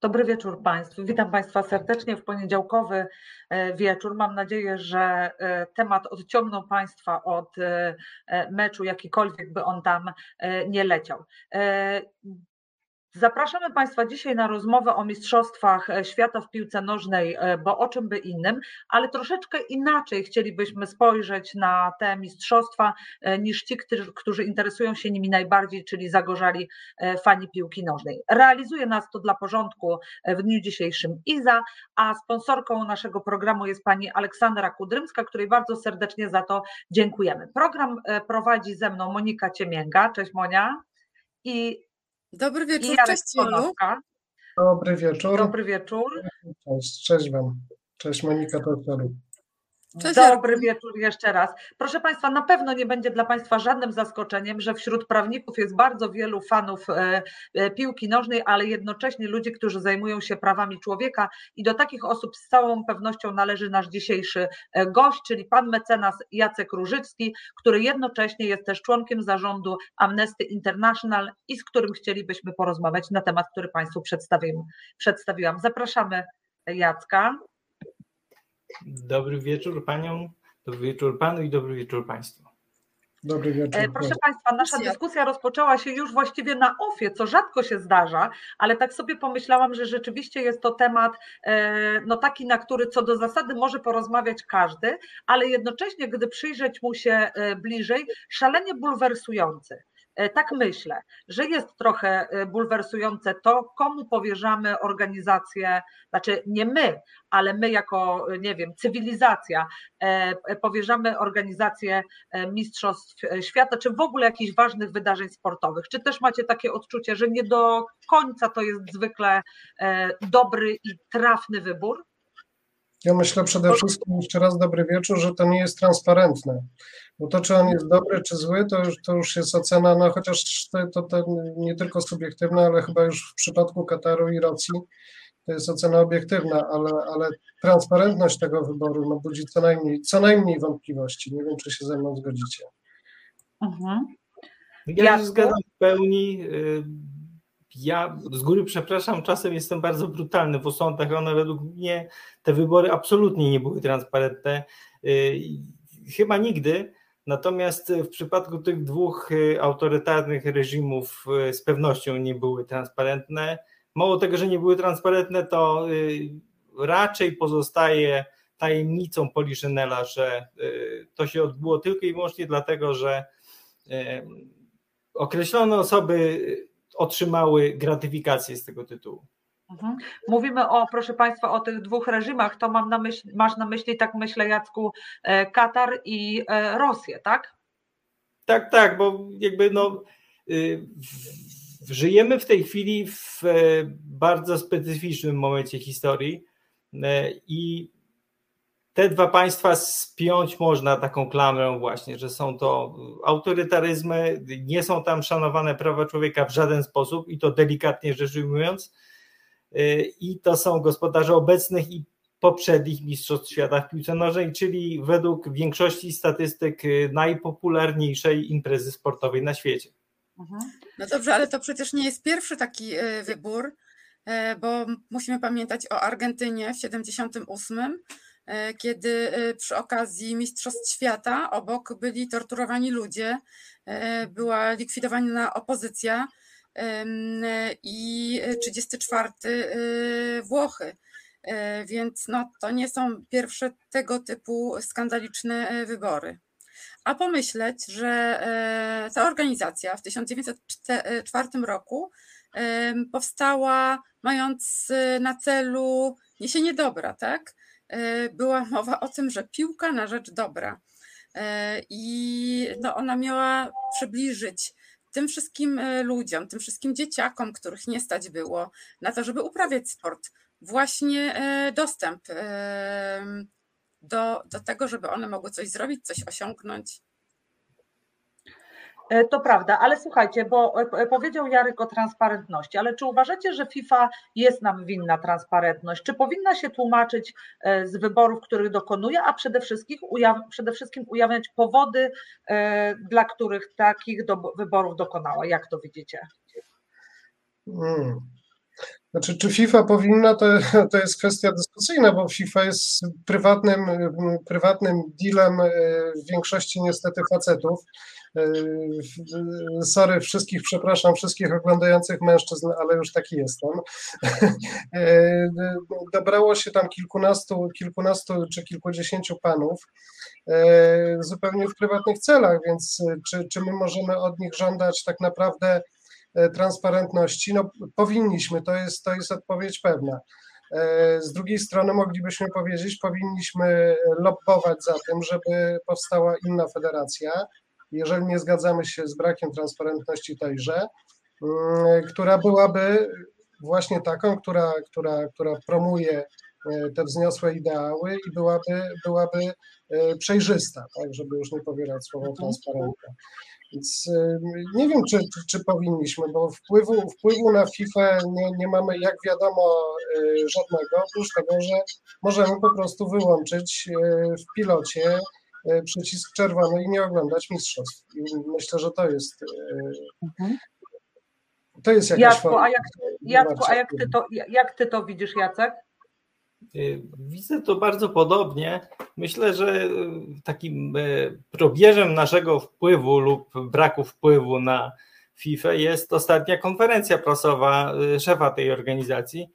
Dobry wieczór Państwu. Witam Państwa serdecznie w poniedziałkowy e, wieczór. Mam nadzieję, że e, temat odciągnął Państwa od e, meczu, jakikolwiek by on tam nie leciał. Zapraszamy Państwa dzisiaj na rozmowę o Mistrzostwach Świata w piłce nożnej, e, bo o czym by innym, ale troszeczkę inaczej chcielibyśmy spojrzeć na te mistrzostwa e, niż ci, którzy, interesują się nimi najbardziej, czyli zagorzali e, fani piłki nożnej. Realizuje nas to dla porządku w dniu dzisiejszym Iza, a sponsorką naszego programu jest pani Aleksandra Kudrymska, której bardzo serdecznie za to dziękujemy. Program prowadzi ze mną Monika Ciemięga. Cześć Monia. I Dobry wieczór, cześć Jolu. Dobry wieczór. Dobry wieczór. Cześć, cześć Wam. Cześć Monika Tortoru. Cześć, Dobry wieczór jeszcze raz. Proszę Państwa, na pewno nie będzie dla Państwa żadnym zaskoczeniem, że wśród prawników jest bardzo wielu fanów e, e, piłki nożnej, ale jednocześnie ludzi, którzy zajmują się prawami człowieka i do takich osób z całą pewnością należy nasz dzisiejszy e, gość, czyli pan mecenas Jacek Różycki, który jednocześnie jest też członkiem zarządu Amnesty International i z którym chcielibyśmy porozmawiać na temat, który Państwu przedstawiłam. Zapraszamy Jacka. Dobry wieczór paniom, dobry wieczór panu i dobry wieczór państwu. Dobry wieczór. E, proszę Państwa, nasza dyskusja rozpoczęła się już właściwie na ofie, co rzadko się zdarza, ale tak sobie pomyślałam, że rzeczywiście jest to temat e, no taki, na który co do zasady może porozmawiać każdy, ale jednocześnie, gdy przyjrzeć mu się e, bliżej, szalenie bulwersujący. E, tak myślę, że jest trochę e, bulwersujące to, komu powierzamy organizację, znaczy nie my, ale my jako, nie wiem, cywilizacja e, powierzamy organizację Mistrzostw Świata, czy w ogóle jakichś ważnych wydarzeń sportowych. Czy też macie takie odczucie, że nie do końca to jest zwykle dobry i trafny wybór? Ja myślę przede wszystkim, jeszcze raz dobry wieczór, że to nie jest transparentne. Bo to, czy on jest dobry, czy zły, to już, to już jest ocena, no chociaż to, to, to nie tylko subiektywna, ale chyba już w przypadku Kataru i Rosji to jest ocena obiektywna, ale, ale transparentność tego wyboru no, budzi co najmniej, co najmniej wątpliwości. Nie wiem, czy się ze mną zgodzicie. Mhm. Ja się zgadzam w pełni. Ja z góry przepraszam, czasem jestem bardzo brutalny w osądach, one według mnie te wybory absolutnie nie były transparentne. Y, chyba nigdy, Natomiast w przypadku tych dwóch y, autorytarnych reżimów y, z pewnością nie były transparentne. Mało tego, że nie były transparentne, to raczej pozostaje tajemnicą Poliszynela, że to się odbyło tylko i wyłącznie dlatego, że określone osoby otrzymały gratyfikację z tego tytułu. Mhm. Mówimy o, proszę Państwa, o tych dwóch reżimach, to mam na myśli, masz na myśli, tak myślę, Jacku, e, Katar i e, Rosję, tak? Tak, tak, bo jakby no, y, żyjemy w tej chwili w e, bardzo specyficznym momencie historii i te dwa państwa spiąć można taką klamrę właśnie, że są to autorytaryzmy, nie są tam szanowane prawa człowieka w żaden sposób i to delikatnie rzecz ujmując, Y, i to są gospodarze obecnych i poprzednich Mistrzostw Świata w piłce nożnej, czyli według większości statystyk y, najpopularniejszej imprezy sportowej na świecie. Mhm. No dobrze, ale to przecież nie jest pierwszy taki y, wybór, bo musimy pamiętać o Argentynie w 78, kiedy przy okazji Mistrzostw Świata obok byli torturowani ludzie, była likwidowana opozycja, i 34 y, Włochy. E, więc no, to nie są pierwsze tego typu skandaliczne e, wybory. A pomyśleć, że e, ta organizacja w 1904 roku powstała mając na celu niesienie dobra, tak? Była mowa o tym, że piłka na rzecz dobra. I no, ona miała przybliżyć tym wszystkim e, ludziom, tym wszystkim dzieciakom, których nie stać było na to, żeby uprawiać sport, właśnie e, dostęp do, do tego, żeby one mogły coś zrobić, coś osiągnąć. E, to prawda, ale słuchajcie, bo e, e, powiedział Jarek o transparentności, ale czy uważacie, że FIFA jest nam winna transparentność? Czy powinna się tłumaczyć z wyborów, których dokonuje, a przede wszystkim, przede wszystkim ujawniać powody, dla których takich do, wyborów dokonała? Jak to widzicie? Hmm. Znaczy, czy FIFA powinna, to, to jest kwestia dyskusyjna, bo FIFA jest prywatnym, prywatnym dealem e, w większości niestety facetów. E, sorry wszystkich, przepraszam wszystkich oglądających mężczyzn, ale już taki jestem. E, dobrało się tam kilkunastu, kilkunastu czy kilkudziesięciu panów zupełnie w prywatnych celach, więc czy, czy my możemy od nich żądać tak naprawdę E, transparentności? No powinniśmy, to jest, to jest odpowiedź pewna. E, z drugiej strony moglibyśmy powiedzieć, powinniśmy lobbować za tym, żeby powstała inna federacja, jeżeli nie zgadzamy się z brakiem transparentności tejże, mm, która byłaby właśnie taką, która, która, która promuje e, te wzniosłe ideały i byłaby, byłaby przejrzysta, tak, żeby już nie pobierać słowa mhm. transparentna. Więc nie wiem, czy, czy, czy, powinniśmy, bo wpływu, wpływu na FIFA nie, nie mamy, jak wiadomo, y, żadnego, oprócz tego, że możemy po prostu wyłączyć y, w pilocie y, przycisk czerwony i nie oglądać mistrzostw. I myślę, że to jest. Mhm. To jest jakaś Jacku, forma. A jak, Jacku, a jak ty, to, jak ty to widzisz, Jacek? Y, widzę to bardzo podobnie. Myślę, że y, takim y, probierzem naszego wpływu lub braku wpływu na FIFA jest ostatnia konferencja prasowa szefa tej organizacji,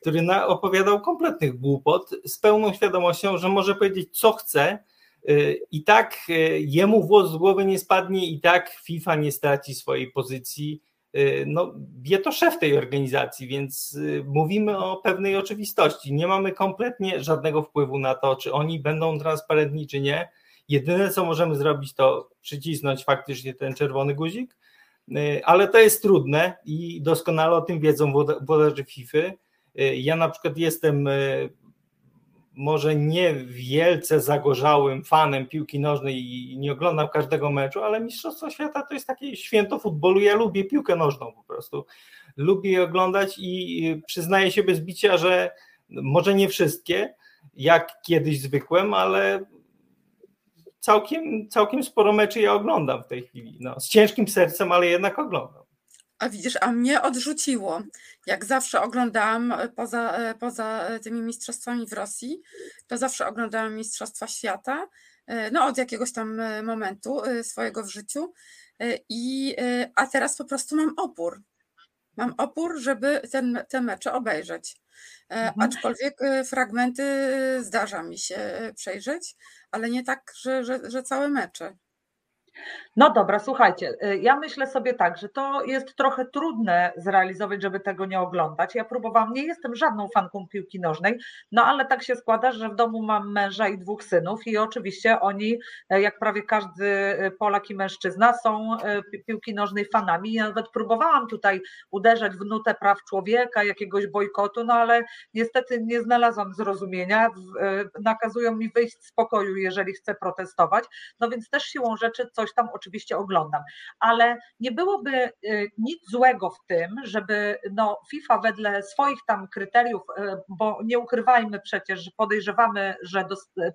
który opowiadał kompletnych głupot z pełną świadomością, że może powiedzieć co chce i tak jemu włos z głowy nie spadnie i tak FIFA nie straci swojej pozycji no, wie to szef tej organizacji, więc y, mówimy o pewnej oczywistości. Nie mamy kompletnie żadnego wpływu na to, czy oni będą transparentni, czy nie. Jedyne, co możemy zrobić, to przycisnąć faktycznie ten czerwony guzik, y, ale to jest trudne i doskonale o tym wiedzą włodarze FIFA. Ja na przykład jestem może nie wielce zagorzałym fanem piłki nożnej i nie oglądam każdego meczu, ale Mistrzostwo Świata to jest takie święto futbolu. Ja lubię piłkę nożną po prostu. Lubię je oglądać i przyznaję się bez bicia, że może nie wszystkie, jak kiedyś zwykłem, ale całkiem, całkiem sporo meczy ja oglądam w tej chwili. No, z ciężkim sercem, ale jednak oglądam. A widzisz, a mnie odrzuciło. Jak zawsze oglądałam e, poza, e, poza e, tymi mistrzostwami w Rosji, to zawsze oglądałam Mistrzostwa Świata, no od jakiegoś tam momentu swojego w życiu. I, a teraz po prostu mam opór. Mam opór, żeby ten, te mecze obejrzeć. Mhm. Aczkolwiek fragmenty zdarza mi się przejrzeć, ale nie tak, że, że, że całe mecze. No dobra, słuchajcie, y, ja myślę sobie tak, że to jest trochę trudne zrealizować, żeby tego nie oglądać. Ja próbowałam, nie jestem żadną fanką piłki nożnej, no ale tak się składa, że w domu mam męża i dwóch synów i oczywiście oni, e, jak prawie każdy e, Polak i mężczyzna, są e, piłki nożnej fanami. Ja nawet próbowałam tutaj uderzać w nutę praw człowieka, jakiegoś bojkotu, no ale niestety nie znalazłam zrozumienia. Nakazują mi wyjść z pokoju, jeżeli chcę protestować. No więc też siłą rzeczy coś tam oczywiście oczywiście oglądam, ale nie byłoby y, nic złego w tym, żeby no, FIFA wedle swoich tam kryteriów, y, bo nie ukrywajmy przecież, że podejrzewamy, że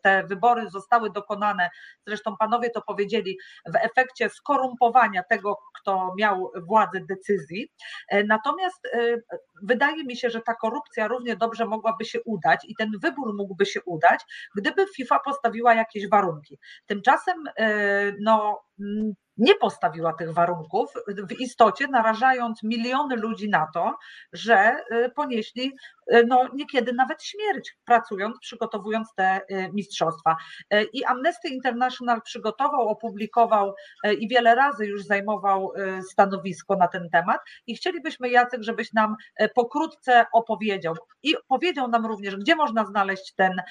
te wybory zostały dokonane, zresztą panowie to powiedzieli, w efekcie skorumpowania tego, kto miał władzę decyzji. E, natomiast y, wydaje mi się, że ta korupcja równie dobrze mogłaby się udać i ten wybór mógłby się udać, gdyby FIFA postawiła jakieś warunki. Tymczasem no, now nie postawiła tych warunków, w istocie narażając miliony ludzi na to, że y, ponieśli y, no, niekiedy nawet śmierć, pracując, przygotowując te y, mistrzostwa. I Amnesty International przygotował, opublikował i wiele razy już zajmował stanowisko na ten temat. I chcielibyśmy, Jacek, żebyś nam pokrótce opowiedział. I powiedział nam również, gdzie można znaleźć ten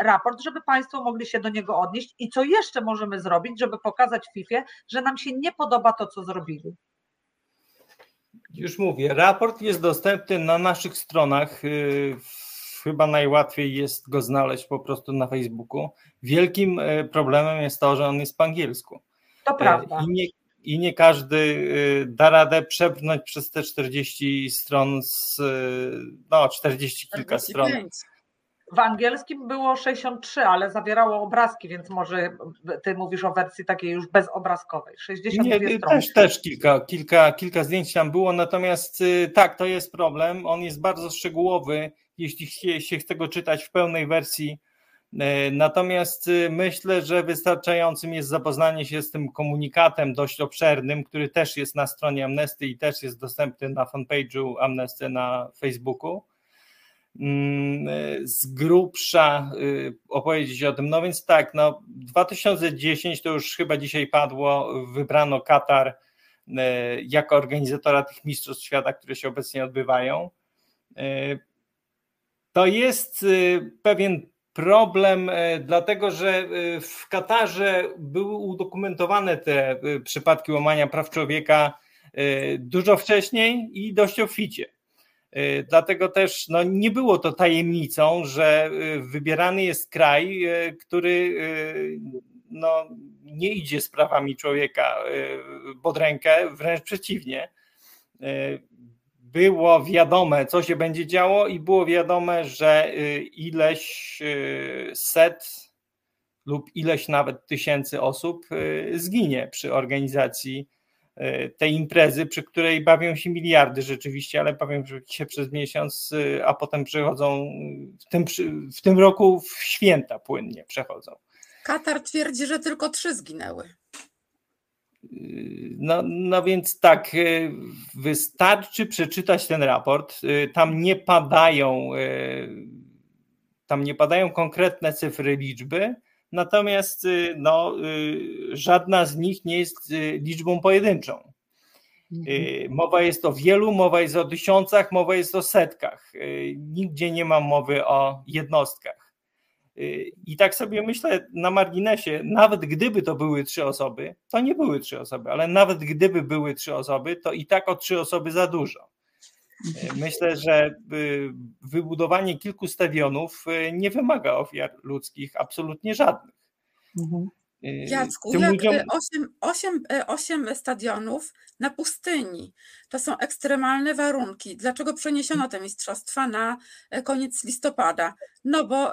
raport, żeby Państwo mogli się do niego odnieść. I co jeszcze możemy zrobić, żeby pokazać FIFA, że nam się nie podoba to, co zrobili. Już mówię, raport jest dostępny na naszych stronach. Y, chyba najłatwiej jest go znaleźć po prostu na Facebooku. Wielkim y, problemem jest to, że on jest po angielsku. To prawda. I nie, i nie każdy y, da radę przebrnąć przez te 40 stron, z, no 40 kilka 45. stron W angielskim było 63, ale zawierało obrazki, więc może ty mówisz o wersji takiej już bezobrazkowej. 62 Nie, strony. też, też kilka, kilka, kilka zdjęć tam było, natomiast y, tak, to jest problem. On jest bardzo szczegółowy, jeśli się, się chce go czytać w pełnej wersji. E, natomiast y, myślę, że wystarczającym jest zapoznanie się z tym komunikatem dość obszernym, który też jest na stronie Amnesty i też jest dostępny na fanpage'u Amnesty na Facebooku. Mm, z grubsza y, opowiedzieć o tym. No więc tak, no 2010 to już chyba dzisiaj padło, wybrano Katar y, jako organizatora tych Mistrzostw Świata, które się obecnie odbywają. Y, to jest pewien problem, dlatego że w Katarze były udokumentowane te przypadki łamania praw człowieka dużo wcześniej i dość obficie. Y, dlatego też no, nie było to tajemnicą, że y, wybierany jest kraj, y, który no, nie idzie z prawami człowieka pod rękę, wręcz przeciwnie. Było wiadome, co się będzie działo, i było wiadome, że ileś set lub ileś nawet tysięcy osób zginie przy organizacji tej imprezy, przy której bawią się miliardy rzeczywiście, ale bawią się przez miesiąc, e, a potem przechodzą w tym, w tym roku w święta płynnie przechodzą. Katar twierdzi, że tylko trzy zginęły. E, no, no więc tak, wystarczy przeczytać ten raport. Tam nie padają, tam nie padają konkretne cyfry, liczby, natomiast y, no, y, żadna z nich nie jest y, liczbą pojedynczą. Mhm. Mowa jest o wielu, mowa jest o tysiącach, mowa jest o setkach. Nigdzie nie ma mowy o jednostkach. I tak sobie myślę na marginesie, nawet gdyby to były trzy osoby, to nie były trzy osoby, ale nawet gdyby były trzy osoby, to i tak o trzy osoby za dużo. Myślę, że y, wybudowanie kilku stadionów y, nie wymaga ofiar ludzkich, absolutnie żadnych. Mhm. Y, Jacku, jak ludziom... 8, 8, 8 stadionów na pustyni. To są ekstremalne warunki. Dlaczego przeniesiono te mistrzostwa na koniec listopada? No bo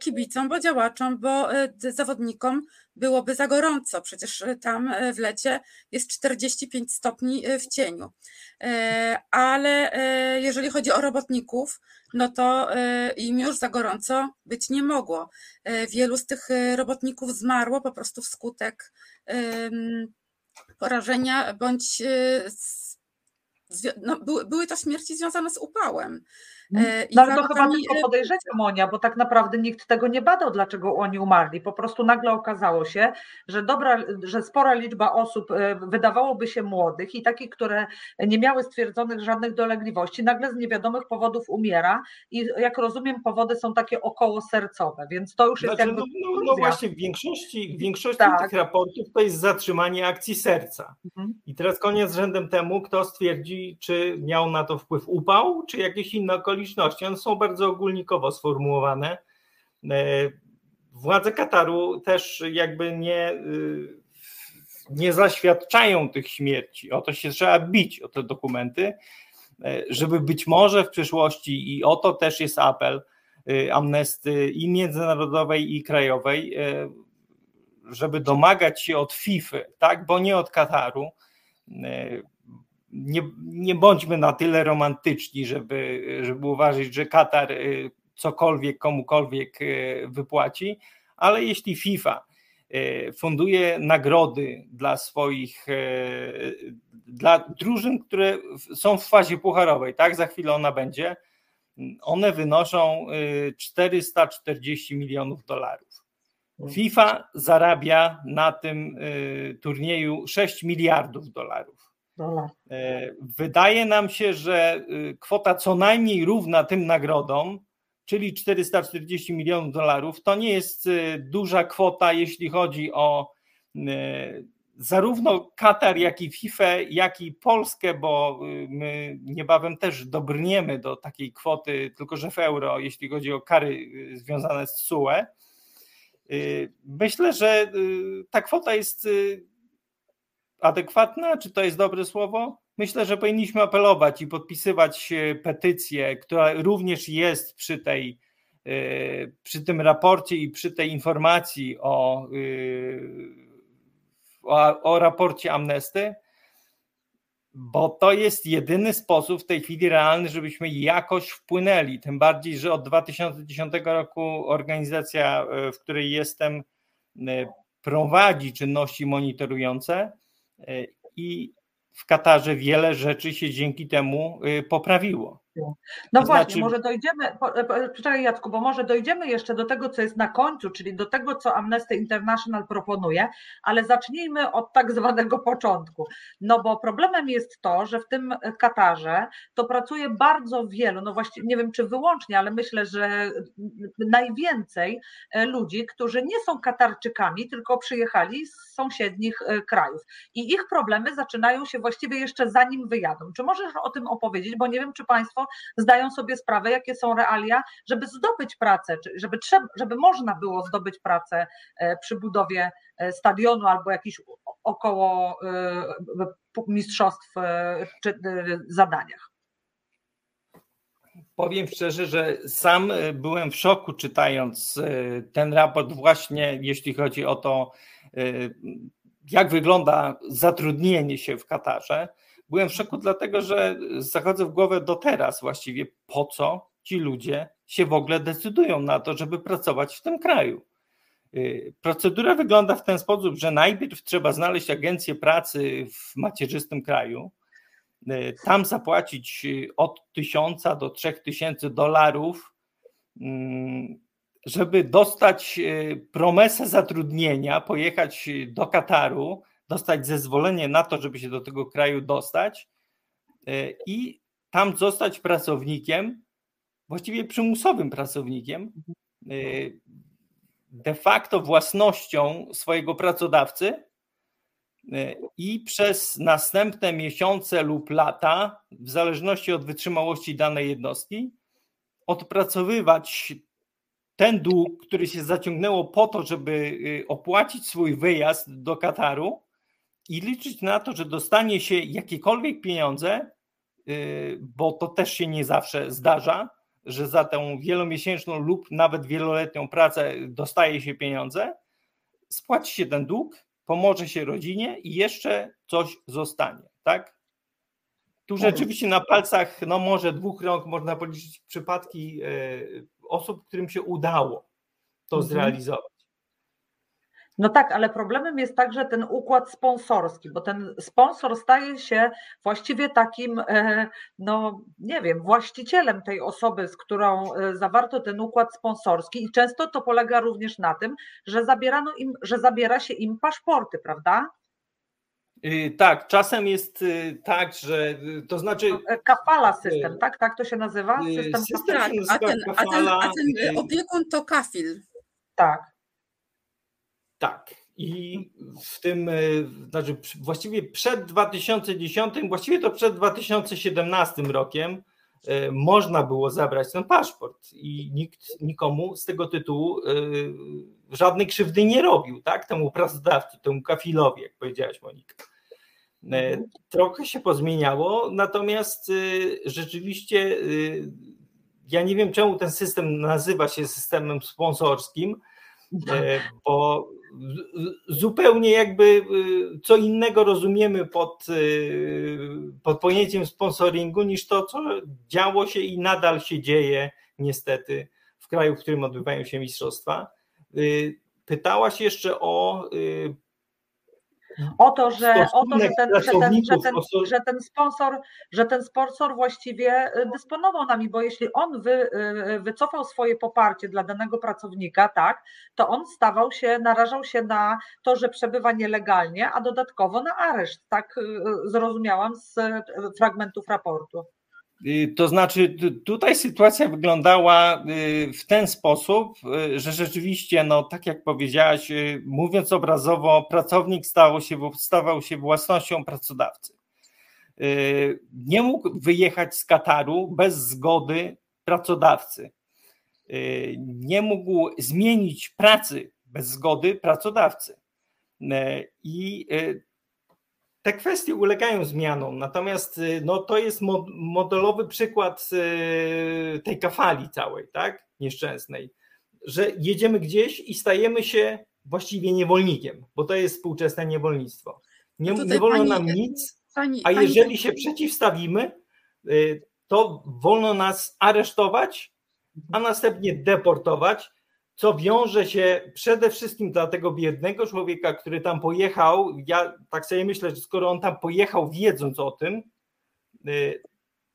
kibicom, bo działaczom, bo zawodnikom byłoby za gorąco. Przecież tam w lecie jest 45 stopni w cieniu. Ale jeżeli chodzi o robotników, no to im już za gorąco być nie mogło. Wielu z tych robotników zmarło po prostu wskutek porażenia bądź no, były to śmierci związane z upałem. Mhm. E, no ale to chyba tylko e, podejrzenia, Monia, bo tak naprawdę nikt tego nie badał, dlaczego oni umarli. Po prostu nagle okazało się, że, dobra, że spora liczba osób e, wydawałoby się młodych i takich, które nie miały stwierdzonych żadnych dolegliwości, nagle z niewiadomych powodów umiera i jak rozumiem, powody są takie około sercowe, więc to już jest znaczy, jakby. No, no, no, właśnie, w większości, w większości tak. tych raportów to jest zatrzymanie akcji serca. Mhm. I teraz koniec rzędem temu, kto stwierdzi, czy miał na to wpływ upał, czy jakieś inne okoliczności okoliczności. One są bardzo ogólnikowo sformułowane. E, władze Kataru też jakby nie, y, nie zaświadczają tych śmierci. O to się trzeba bić, o te dokumenty, e, żeby być może w przyszłości, i o to też jest apel Amnesty i międzynarodowej, i krajowej, e, żeby domagać się od FIFA, tak, bo nie od Kataru, nie, nie bądźmy na tyle romantyczni, żeby, żeby uważać, że Katar y, cokolwiek komukolwiek y, wypłaci, ale jeśli FIFA y, funduje nagrody dla swoich, dla drużyn, które są w fazie pucharowej, tak, za chwilę ona będzie, one wynoszą 440 milionów dolarów. FIFA zarabia na tym turnieju 6 miliardów dolarów. E, wydaje nam się, że y, kwota co najmniej równa tym nagrodom, czyli 440 milionów dolarów, to nie jest y, duża kwota, jeśli chodzi o y, zarówno Katar, jak i FIFA, jak i Polskę, bo my niebawem też dobrniemy do takiej kwoty, tylko że w euro, jeśli chodzi o kary związane z SUE. Myślę, że ta kwota jest adekwatna? Czy to jest dobre słowo? Myślę, że powinniśmy apelować i podpisywać petycję, która również jest przy tej przy tym raporcie i przy tej informacji o, o, o raporcie Amnesty, bo to jest jedyny sposób w tej chwili realny, żebyśmy jakoś wpłynęli. Tym bardziej, że od 2010 roku organizacja, w której jestem, prowadzi czynności monitorujące i w Katarze wiele rzeczy się dzięki temu poprawiło. No to właśnie, znaczy... może dojdziemy, poczekaj Jacku, bo może dojdziemy jeszcze do tego, co jest na końcu, czyli do tego, co Amnesty International proponuje, ale zacznijmy od tak zwanego początku. No bo problemem jest to, że w tym Katarze to pracuje bardzo wielu, no właściwie nie wiem czy wyłącznie, ale myślę, że najwięcej e, ludzi, którzy nie są Katarczykami, tylko przyjechali z sąsiednich e, krajów. I ich problemy zaczynają się właściwie jeszcze zanim wyjadą. Czy możesz o tym opowiedzieć, bo nie wiem, czy Państwo zdają sobie sprawę, jakie są realia, żeby zdobyć pracę, żeby, żeby można było zdobyć pracę e, przy budowie e, stadionu albo jakichś około e, mistrzostw czy zadaniach. Powiem szczerze, że sam byłem w szoku czytając ten raport, właśnie jeśli chodzi o to, jak wygląda zatrudnienie się w Katarze. Byłem w szoku, dlatego że zachodzę w głowę do teraz właściwie, po co ci ludzie się w ogóle decydują na to, żeby pracować w tym kraju. Y, procedura wygląda w ten sposób, że najpierw trzeba znaleźć agencję pracy w macierzystym kraju, y, tam zapłacić od tysiąca do trzech tysięcy dolarów, mm, żeby dostać y, promesę zatrudnienia, pojechać do Kataru, dostać zezwolenie na to, żeby się do tego kraju dostać e, i tam zostać pracownikiem, właściwie przymusowym pracownikiem, e, de facto własnością swojego pracodawcy e, i przez następne miesiące lub lata, w zależności od wytrzymałości danej jednostki, odpracowywać ten dług, który się zaciągnęło po to, żeby opłacić swój wyjazd do Kataru, i liczyć na to, że dostanie się jakiekolwiek pieniądze, y, bo to też się nie zawsze zdarza, że za tę wielomiesięczną lub nawet wieloletnią pracę dostaje się pieniądze, spłaci się ten dług, pomoże się rodzinie i jeszcze coś zostanie, tak? Tu rzeczywiście na palcach, no może dwóch rąk można policzyć przypadki y, osób, którym się udało to mhm. zrealizować. No tak, ale problemem jest także ten układ sponsorski, bo ten sponsor staje się właściwie takim, e, no nie wiem, właścicielem tej osoby, z którą e, zawarto ten układ sponsorski i często to polega również na tym, że zabierano im, że zabiera się im paszporty, prawda? Y, tak, czasem jest y, tak, że y, to znaczy. E, kafala system, tak? Tak to się nazywa? System, system tak, a, ten, a, ten, a ten opiekun to kafil. Tak. Tak. I w tym, e, znaczy właściwie przed 2010, właściwie to przed 2017 rokiem e, można było zabrać ten paszport i nikt nikomu z tego tytułu e, żadnej krzywdy nie robił, tak? Temu pracodawcy, temu kafilowi, jak powiedziałaś Monika. Trochę się pozmieniało, natomiast rzeczywiście ja nie wiem, czemu ten system nazywa się systemem sponsorskim, bo zupełnie jakby y, co innego rozumiemy pod, y, pod pojęciem sponsoringu niż to, co działo się i nadal się dzieje niestety w kraju, w którym odbywają się mistrzostwa. Y, pytałaś jeszcze o o to, że, o to, że, ten, że, ten, że, ten, że, ten sponsor, że ten sponsor właściwie y, dysponował nami, bo jeśli on wy, y, wycofał swoje poparcie dla danego pracownika, tak, to on stawał się, narażał się na to, że przebywa nielegalnie, a dodatkowo na areszt. Tak y, zrozumiałam z fragmentów raportu. Y, to znaczy, tutaj sytuacja wyglądała y, w ten sposób, y, że rzeczywiście, no tak jak powiedziałaś, mówiąc obrazowo, pracownik stał się, stawał się własnością pracodawcy. Nie mógł wyjechać z Kataru bez zgody pracodawcy. Nie mógł zmienić pracy bez zgody pracodawcy. I te kwestie ulegają zmianom, natomiast no, to jest modelowy przykład tej kafali całej, tak? Nieszczęsnej, że jedziemy gdzieś i stajemy się właściwie niewolnikiem, bo to jest współczesne niewolnictwo. Nie, nie wolno pani, nam nic, pani, a jeżeli pani... się przeciwstawimy, y, to wolno nas aresztować, a następnie deportować, co wiąże się przede wszystkim dla tego biednego człowieka, który tam pojechał. Ja tak sobie myślę, że skoro on tam pojechał, wiedząc o tym, y,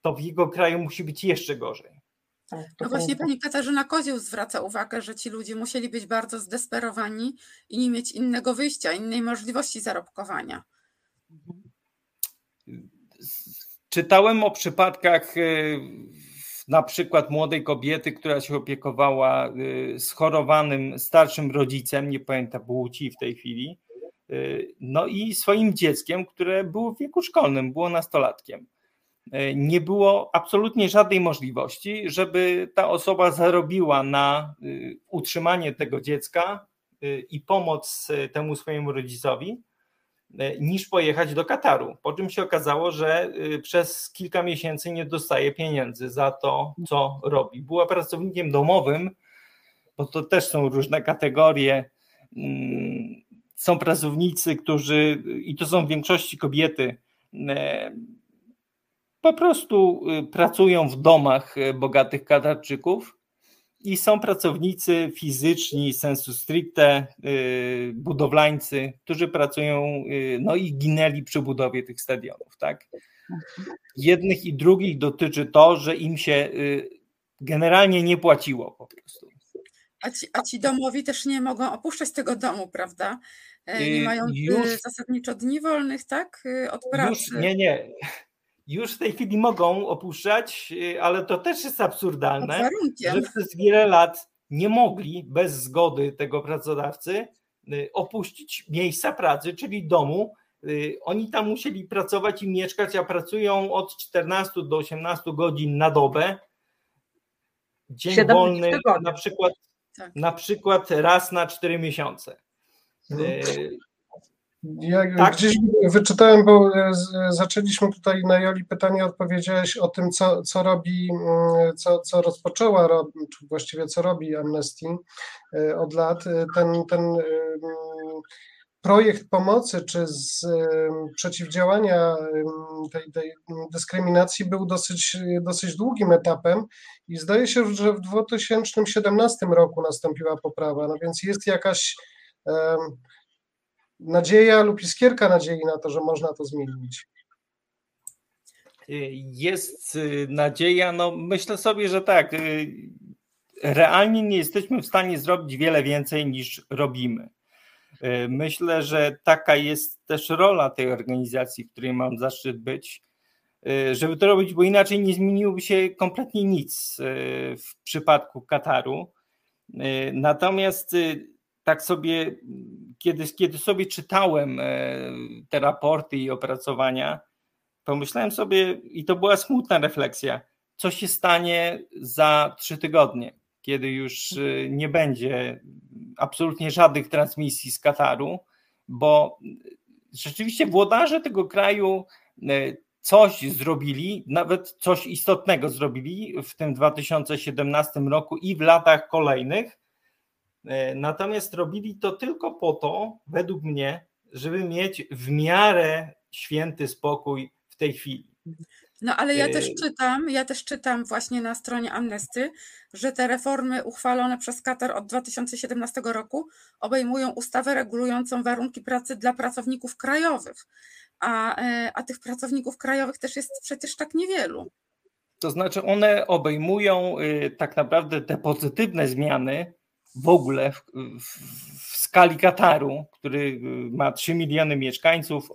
to w jego kraju musi być jeszcze gorzej. Tak, no właśnie pani Katarzyna Kozioł zwraca uwagę, że ci ludzie musieli być bardzo zdesperowani i nie mieć innego wyjścia, innej możliwości zarobkowania. Czytałem o przypadkach y, na przykład młodej kobiety, która się opiekowała y, schorowanym starszym rodzicem, nie pamiętam płci w tej chwili, y, no i swoim dzieckiem, które było w wieku szkolnym, było nastolatkiem. E, nie było absolutnie żadnej możliwości, żeby ta osoba zarobiła na y, utrzymanie tego dziecka y, i pomoc y, temu swojemu rodzicowi, niż pojechać do Kataru. Po czym się okazało, że przez kilka miesięcy nie dostaje pieniędzy za to, co robi. Była pracownikiem domowym, bo to też są różne kategorie. Mm, są pracownicy, którzy, i to są w większości kobiety, po prostu y, pracują w domach y, bogatych Katarczyków i są pracownicy fizyczni, sensu stricte, y, budowlańcy, którzy pracują, no i ginęli przy budowie tych stadionów, tak? Jednych i drugich dotyczy to, że im się generalnie nie płaciło po prostu. A ci, a ci domowi też nie mogą opuszczać tego domu, prawda? E, nie mają już, zasadniczo dni wolnych, tak? Od pracy. Już, nie, nie już w tej chwili mogą opuszczać, y, ale to też jest absurdalne, że przez wiele lat nie mogli bez zgody tego pracodawcy y, opuścić miejsca pracy, czyli domu. Y, oni tam musieli pracować i mieszkać, a pracują od 14 do 18 godzin na dobę. Dzień wolny na przykład, tak. na przykład raz na 4 miesiące. Ja tak? gdzieś wyczytałem, bo e, zaczęliśmy tutaj na Joli pytanie, odpowiedziałeś o tym, co, co robi, mm, co, co rozpoczęła, czy właściwie co robi Amnesty e, od lat. E, ten, ten projekt pomocy czy z przeciwdziałania tej, tej dyskryminacji był dosyć, dosyć długim etapem i zdaje się, że w 2017 roku nastąpiła poprawa, no więc jest jakaś nadzieja lub iskierka nadziei na to, że można to zmienić? Jest y, nadzieja, no myślę sobie, że tak. Y, realnie nie jesteśmy w stanie zrobić wiele więcej niż robimy. Y, myślę, że taka jest też rola tej organizacji, w której mam zaszczyt być, żeby to robić, bo inaczej nie zmieniłoby się kompletnie nic w przypadku Kataru. Natomiast tak sobie, kiedy, kiedy sobie czytałem e, te raporty i opracowania, pomyślałem sobie, i to była smutna refleksja, co się stanie za trzy tygodnie, kiedy już e, nie będzie absolutnie żadnych transmisji z Kataru, bo rzeczywiście włodarze tego kraju e, coś zrobili, nawet coś istotnego zrobili w tym 2017 roku i w latach kolejnych, natomiast robili to tylko po to, według mnie, żeby mieć w miarę święty spokój w tej chwili. No ale ja też e, czytam, ja też czytam właśnie na stronie Amnesty, że te reformy uchwalone przez Katar od 2017 roku obejmują ustawę regulującą warunki pracy dla pracowników krajowych, a, e, a tych pracowników krajowych też jest przecież tak niewielu. To znaczy one obejmują y, tak naprawdę te pozytywne zmiany, w ogóle w, w, w skali Kataru, który y, ma 3 miliony mieszkańców.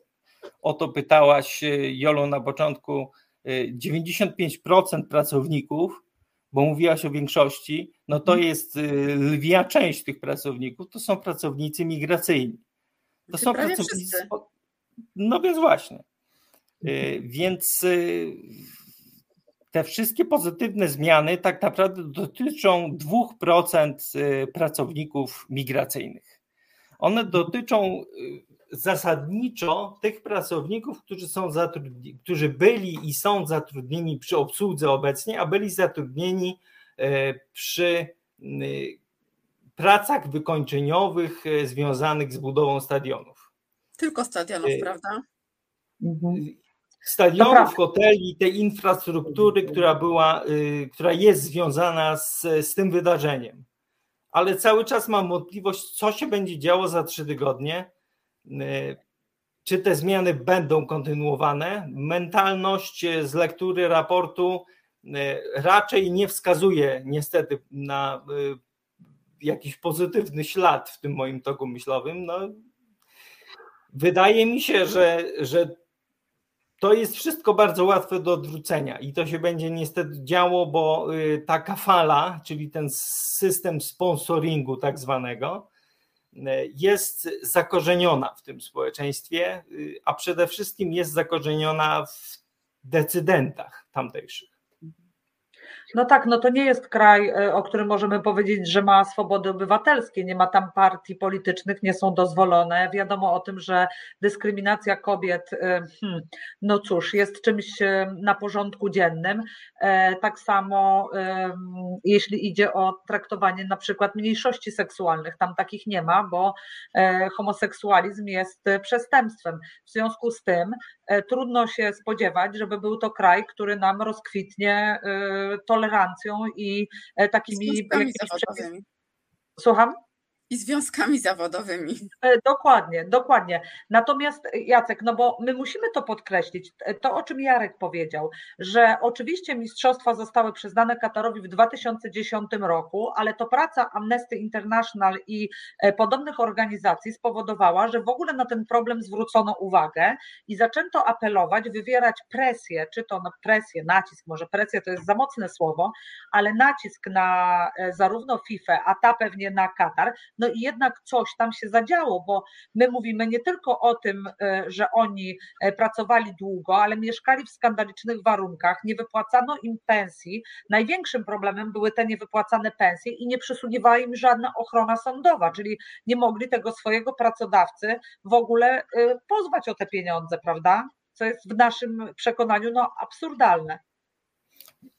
O to pytałaś y, Jolu na początku. 95% y, pracowników, bo mówiłaś o większości, no to mhm. jest lwia część tych pracowników, to są pracownicy migracyjni. To są pracownicy. No więc właśnie. Więc te wszystkie pozytywne zmiany tak naprawdę dotyczą 2% y, pracowników migracyjnych. One dotyczą y, zasadniczo tych pracowników, którzy, są zatrudni- którzy byli i są zatrudnieni przy obsłudze obecnie, a byli zatrudnieni e, przy pracach wykończeniowych związanych z budową stadionów. Tylko stadionów, prawda? Mhm. Stadionów, hoteli, tej infrastruktury, która była, która jest związana z, z tym wydarzeniem ale cały czas mam wątpliwość, co się będzie działo za trzy tygodnie. Y, czy te zmiany będą kontynuowane? Mentalność z lektury raportu y, raczej nie wskazuje niestety na y, jakiś pozytywny ślad w tym moim toku myślowym. No, wydaje mi się, że, że to jest wszystko bardzo łatwe do odwrócenia i to się będzie niestety działo, bo y, taka fala, czyli ten system sponsoringu tak zwanego, y, jest zakorzeniona w tym społeczeństwie, y, a przede wszystkim jest zakorzeniona w decydentach tamtejszych. No tak, no to nie jest kraj, e, o którym możemy powiedzieć, że ma swobody obywatelskie, nie ma tam partii politycznych, nie są dozwolone. Wiadomo o tym, że dyskryminacja kobiet, e, hmm, no cóż, jest czymś e, na porządku dziennym. Tak samo jeśli idzie o traktowanie na przykład mniejszości seksualnych, tam takich nie ma, bo homoseksualizm jest przestępstwem. W związku z tym trudno się spodziewać, żeby był to kraj, który nam rozkwitnie to tolerancją i e, takimi. Słucham? I związkami zawodowymi. E, dokładnie, dokładnie. Natomiast e, Jacek, no bo my musimy to podkreślić, e, to o czym Jarek powiedział, że oczywiście mistrzostwa zostały przyznane Katarowi w 2010 roku, ale to praca Amnesty International i podobnych organizacji spowodowała, że w ogóle na ten problem zwrócono uwagę i zaczęto apelować, wywierać presję, czy to na presję, nacisk, może presja to jest za mocne słowo, ale nacisk na zarówno FIFA, a ta pewnie na Katar, no i jednak coś tam się zadziało, bo my mówimy nie tylko o tym, e, że oni e, pracowali długo, ale mieszkali w skandalicznych warunkach, nie wypłacano im pensji. Największym problemem były te niewypłacane pensje i nie przysługiwała im żadna ochrona sądowa, czyli nie mogli tego swojego pracodawcy w ogóle e, pozwać o te pieniądze, prawda? Co jest w naszym przekonaniu no, absurdalne.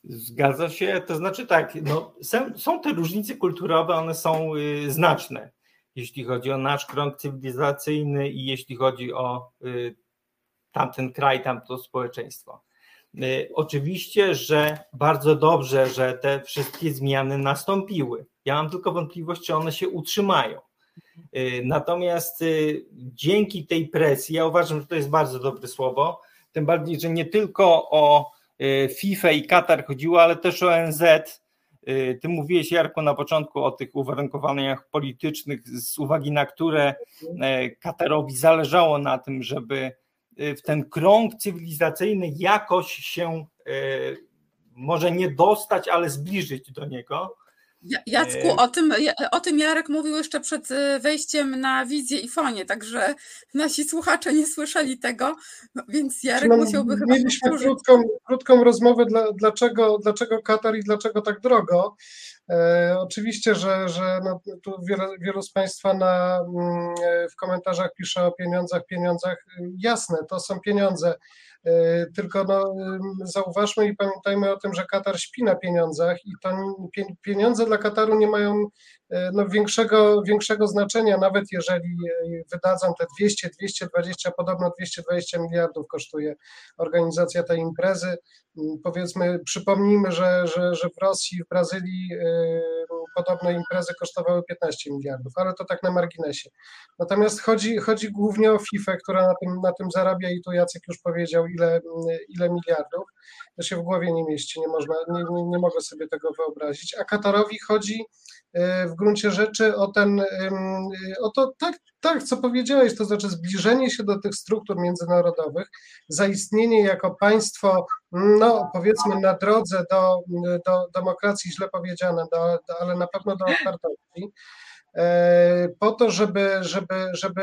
Zgadza się, to znaczy tak, no, są, te różnice kulturowe, one są y, znaczne, jeśli chodzi o nasz krąg cywilizacyjny i jeśli chodzi o y, tamten kraj, tamto społeczeństwo. Y, oczywiście, że bardzo dobrze, że te wszystkie zmiany nastąpiły. Ja mam tylko wątpliwość, czy one się utrzymają. Natomiast dzięki tej presji, ja uważam, że to jest bardzo dobre słowo, tym bardziej, że nie tylko o FIFA i Katar chodziło, ale też ONZ. Y, ty mówiłeś, Jarku, na początku o tych uwarunkowaniach politycznych, z uwagi na które y, Katarowi zależało na tym, żeby w ten krąg cywilizacyjny jakoś się może nie dostać, ale zbliżyć do niego. Jacku, o tym, o tym Jarek mówił jeszcze przed e, wejściem na wizję i fonie, także nasi słuchacze nie słyszeli tego, więc Jarek no, musiałby chyba Mieliśmy krótką, krótką rozmowę, dla, dlaczego, dlaczego Katar i dlaczego tak drogo. E, oczywiście, że, że no, tu wiele, wielu z Państwa na, mm, w komentarzach pisze o pieniądzach, pieniądzach. Jasne, to są pieniądze. E, tylko no, zauważmy i pamiętajmy o tym, że Katar śpi na pieniądzach i to pieniądze dla Kataru nie mają e, no, większego, większego znaczenia, nawet jeżeli wydadzą te 200, 220, podobno 220 miliardów kosztuje organizacja tej imprezy. Powiedzmy, przypomnijmy, że, że, że w Rosji, w Brazylii É... podobne imprezy kosztowały 15 miliardów, ale to tak na marginesie. Natomiast chodzi, chodzi głównie o FIFA, która na tym, na tym zarabia i tu Jacek już powiedział, ile, ile miliardów. To się w głowie nie mieści, nie, można, nie, nie, nie mogę sobie tego wyobrazić. A Katorowi chodzi e, w gruncie rzeczy o ten, o to, tak, tak, co powiedziałeś, to znaczy zbliżenie się do tych struktur międzynarodowych, zaistnienie jako państwo, no powiedzmy na drodze do, do demokracji, źle powiedziane, do, do, ale na pewno do otwartości, e, po to, żeby, żeby, żeby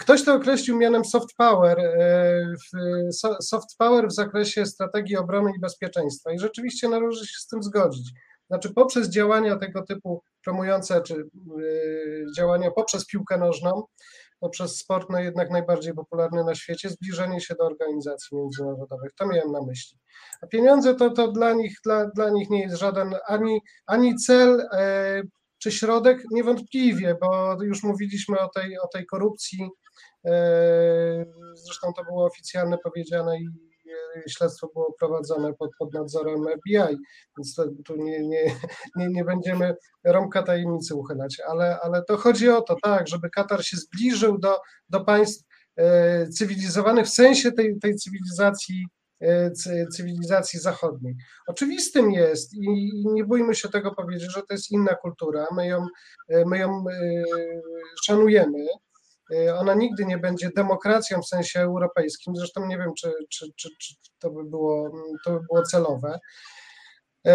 Ktoś to określił mianem soft power, e, soft power w zakresie strategii obrony i bezpieczeństwa i rzeczywiście należy się z tym zgodzić. znaczy poprzez działania tego typu promujące, czy działania poprzez piłkę nożną, poprzez sport no jednak najbardziej popularny na świecie, zbliżenie się do organizacji międzynarodowych. To miałem na myśli. A pieniądze to, to dla, nich, dla, dla nich nie jest żaden ani, ani cel, e, czy środek, niewątpliwie, bo już mówiliśmy o tej, o tej korupcji, e, zresztą to było oficjalnie powiedziane i śledztwo było prowadzone pod, pod nadzorem FBI, więc to, tu nie, nie, nie, nie będziemy rąbka tajemnicy uchylać, ale, ale to chodzi o to, tak, żeby Katar się zbliżył do, do państw e, cywilizowanych w sensie tej, tej cywilizacji e, cywilizacji zachodniej. Oczywistym jest i nie bójmy się tego powiedzieć, że to jest inna kultura, my ją, e, my ją szanujemy, ona nigdy nie będzie demokracją w sensie europejskim, zresztą nie wiem, czy, czy, czy, czy to, by było, to by było celowe. Y,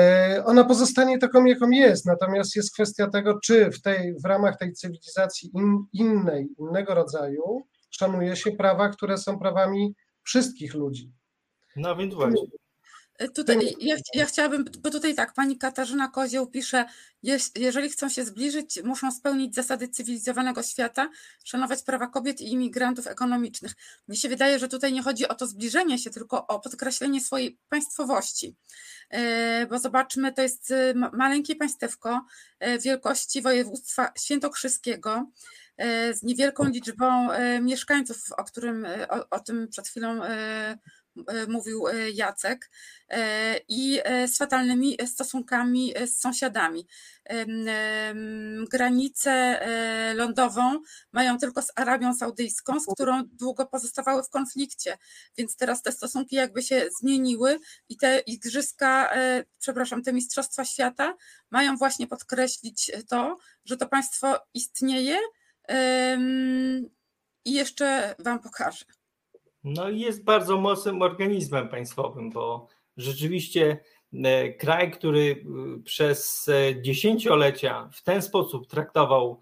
ona pozostanie taką, jaką jest, natomiast jest kwestia tego, czy w, tej, w ramach tej cywilizacji in, innej, innego rodzaju szanuje się prawa, które są prawami wszystkich ludzi. No więc właśnie. E, tutaj ja, ja, chciałabym, bo tutaj tak, pani Katarzyna Kozioł pisze, jeżeli chcą się zbliżyć, muszą spełnić zasady cywilizowanego świata, szanować prawa kobiet i imigrantów ekonomicznych. Mnie się wydaje, że tutaj nie chodzi o to zbliżenie się, tylko o podkreślenie swojej państwowości. E, bo zobaczmy, to jest e, maleńkie państewko wielkości województwa świętokrzyskiego z niewielką liczbą mieszkańców, o którym o, o tym przed chwilą E, mówił e, Jacek, e, i z fatalnymi stosunkami z sąsiadami. Granicę lądową mają tylko z Arabią Saudyjską, z którą długo pozostawały w konflikcie, więc teraz te stosunki jakby się zmieniły i te igrzyska, przepraszam, te Mistrzostwa Świata mają właśnie podkreślić to, że to państwo istnieje i jeszcze Wam pokażę. No i jest bardzo mocnym organizmem państwowym, bo rzeczywiście e, kraj, który e, przez e, dziesięciolecia w ten sposób traktował,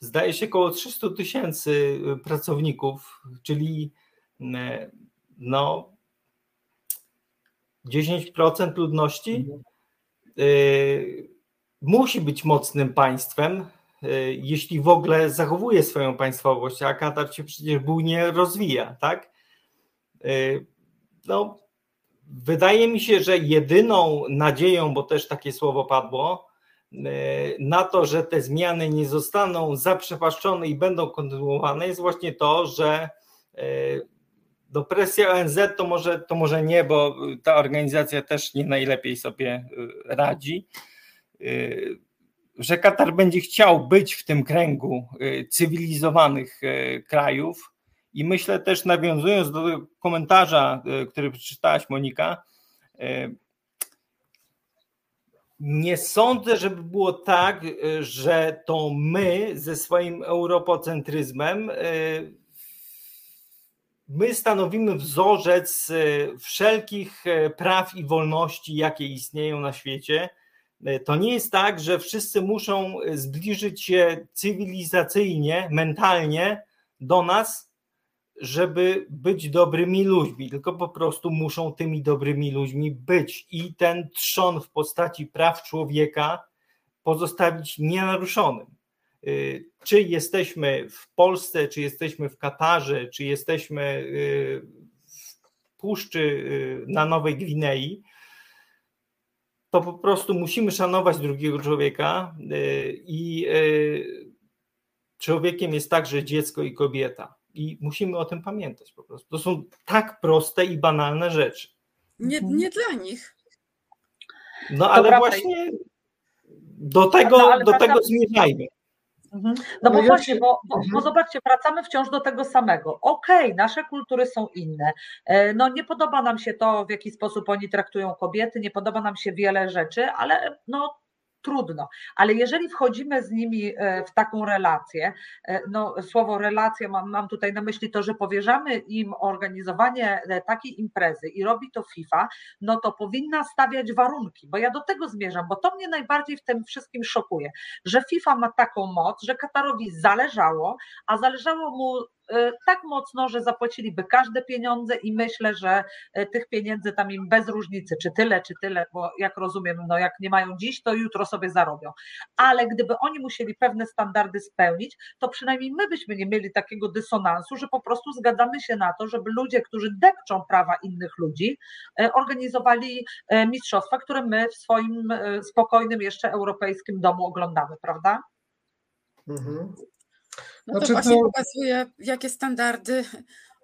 zdaje się, około 300 tysięcy pracowników, czyli no 10% ludności, mhm. musi być mocnym państwem, jeśli w ogóle zachowuje swoją państwowość, a Katar się przecież bujnie rozwija, tak? Y, no, wydaje mi się, że jedyną nadzieją, bo też takie słowo padło, y, na to, że te zmiany nie zostaną zaprzepaszczone i będą kontynuowane, jest właśnie to, że do presja ONZ to może, to może nie, bo ta organizacja też nie najlepiej sobie radzi że Katar będzie chciał być w tym kręgu y, cywilizowanych y, krajów. I myślę też, nawiązując do komentarza, y, który przeczytałaś, Monika, nie sądzę, żeby było tak, że to my ze swoim europocentryzmem my stanowimy wzorzec wszelkich praw i wolności, jakie istnieją na świecie to nie jest tak, że wszyscy muszą e, zbliżyć się cywilizacyjnie, mentalnie do nas, żeby być dobrymi ludźmi, tylko po prostu muszą tymi dobrymi ludźmi być i ten trzon w postaci praw człowieka pozostawić nienaruszonym. E, czy jesteśmy w Polsce, czy jesteśmy w Katarze, czy jesteśmy w Puszczy na Nowej Gwinei, to po prostu musimy szanować drugiego człowieka y, i y, człowiekiem jest także dziecko i kobieta. I musimy o tym pamiętać po prostu. To są tak proste i banalne rzeczy. Nie, mhm. nie dla nich. No ale właśnie do tego, no, do tego zmierzajmy. Mhm. No bo no właśnie, bo, bo, bo, mhm. zobaczcie, wracamy wciąż do tego samego. Okej, okay, nasze kultury są inne. E, no nie podoba nam się to, w jaki sposób oni traktują kobiety, nie podoba nam się wiele rzeczy, ale no trudno, ale jeżeli wchodzimy z nimi e, w taką relację, e, no słowo relacja mam, mam tutaj na myśli to, że powierzamy im organizowanie e, takiej imprezy i robi to FIFA, no to powinna stawiać warunki, bo ja do tego zmierzam, bo to mnie najbardziej w tym wszystkim szokuje, że FIFA ma taką moc, że Katarowi zależało, a zależało mu tak mocno, że zapłaciliby każde pieniądze i myślę, że tych pieniędzy tam im bez różnicy, czy tyle, czy tyle, bo jak rozumiem, no jak nie mają dziś, to jutro sobie zarobią. Ale gdyby oni musieli pewne standardy spełnić, to przynajmniej my byśmy nie mieli takiego dysonansu, że po prostu zgadzamy się na to, żeby ludzie, którzy depczą prawa innych ludzi, organizowali mistrzostwa, które my w swoim spokojnym jeszcze europejskim domu oglądamy, prawda? Mhm. No to znaczy, właśnie to... pokazuje, jakie standardy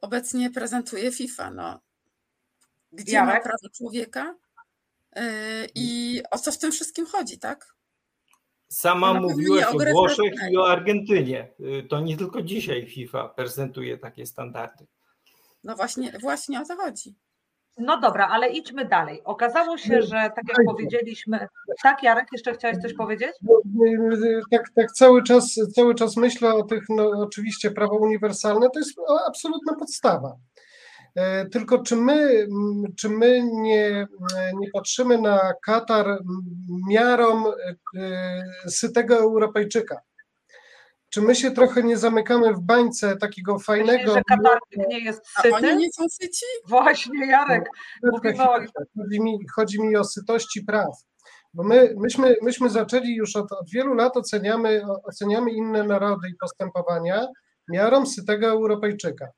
obecnie prezentuje FIFA. No. Gdzie Jarek? ma prawo człowieka yy, i o co w tym wszystkim chodzi, tak? Sama no, mówiłaś o Włoszech i o Argentynie. Y, to nie tylko dzisiaj FIFA prezentuje takie standardy. No właśnie, właśnie o to chodzi. No dobra, ale idźmy dalej. Okazało się, że tak jak powiedzieliśmy, tak Jarek, jeszcze chciałeś coś powiedzieć? Tak, tak cały czas, cały czas myślę o tych, no oczywiście prawo uniwersalne to jest absolutna podstawa. E, tylko czy my, czy my nie, nie patrzymy na Katar miarą e, sytego Europejczyka? Czy my się trochę nie zamykamy w bańce takiego fajnego. Myślę, że Katarczyk nie jest syty? A oni nie są syci? Właśnie, Jarek. No, chodzi, mi, chodzi mi o sytości praw. Bo my, myśmy, myśmy zaczęli już od, od wielu lat oceniamy, oceniamy inne narody i postępowania miarą sytego Europejczyka.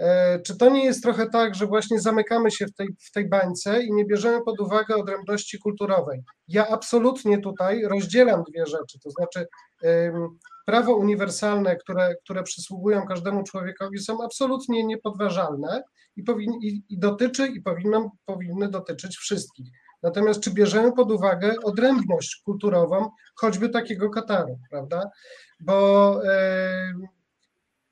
E, czy to nie jest trochę tak, że właśnie zamykamy się w tej, w tej bańce i nie bierzemy pod uwagę odrębności kulturowej? Ja absolutnie tutaj rozdzielam dwie rzeczy, to znaczy prawo uniwersalne, które, które przysługują każdemu człowiekowi, są absolutnie niepodważalne i, powin, i, i dotyczy i powinno, powinny dotyczyć wszystkich. Natomiast czy bierzemy pod uwagę odrębność kulturową choćby takiego Kataru, prawda? Bo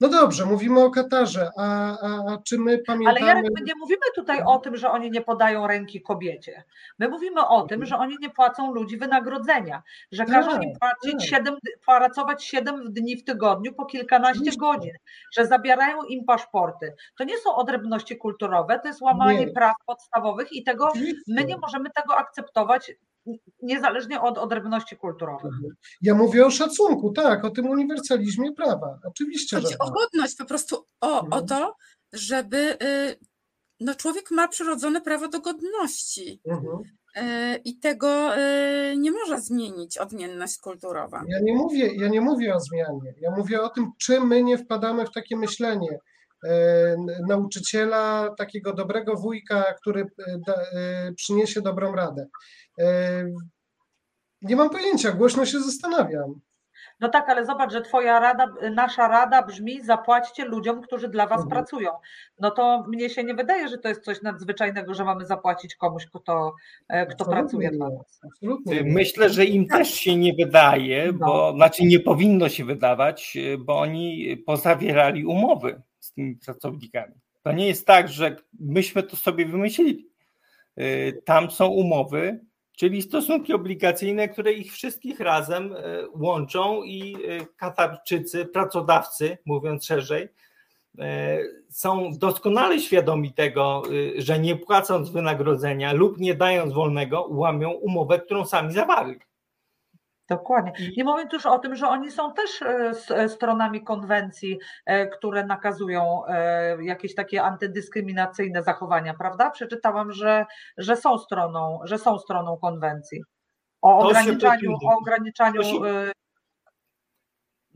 no dobrze, mówimy o Katarze, a, a, a, czy my pamiętamy... Ale Jarek, my nie mówimy tutaj o tym, że oni nie podają ręki kobiecie. My mówimy o tym, że oni nie płacą ludzi wynagrodzenia, że każą tak, im płacić tak. 7, pracować 7 dni w tygodniu po kilkanaście godzin, że zabierają im paszporty. To nie są odrębności kulturowe, to jest łamanie nie. praw podstawowych i tego my nie możemy tego akceptować niezależnie od odrębności kulturowych. Mhm. Ja mówię o szacunku, tak, o tym uniwersalizmie prawa. Oczywiście. Chodzi że o tak. godność, po prostu o, mhm. o to, żeby y, no człowiek ma przyrodzone prawo do godności. Mhm. Y, I tego y, nie może zmienić odmienność kulturowa. Ja nie, mówię, ja nie mówię o zmianie. Ja mówię o tym, czy my nie wpadamy w takie myślenie nauczyciela, takiego dobrego wujka, który przyniesie dobrą radę. Nie mam pojęcia, głośno się zastanawiam. No tak, ale zobacz, że twoja rada, nasza rada brzmi zapłaćcie ludziom, którzy dla was mhm. pracują. No to mnie się nie wydaje, że to jest coś nadzwyczajnego, że mamy zapłacić komuś, kto, e, kto pracuje dla nas. Myślę, że im też się nie wydaje, no. bo znaczy nie powinno się wydawać, bo oni pozawierali umowy z tymi pracownikami. To nie jest tak, że myśmy to sobie wymyślili. E, tam są umowy, czyli stosunki obligacyjne, które ich wszystkich razem e, łączą i e, Katarczycy, pracodawcy, mówiąc szerzej, są doskonale świadomi tego, że nie płacąc wynagrodzenia lub nie dając wolnego, łamią umowę, którą sami zawarli. Dokładnie. Nie mówiąc już o tym, że oni są też e, e, stronami konwencji, e, które nakazują jakieś takie antydyskryminacyjne zachowania, prawda? Przeczytałam, że, że są stroną, że są stroną konwencji. O ograniczaniu, o ograniczaniu. To się...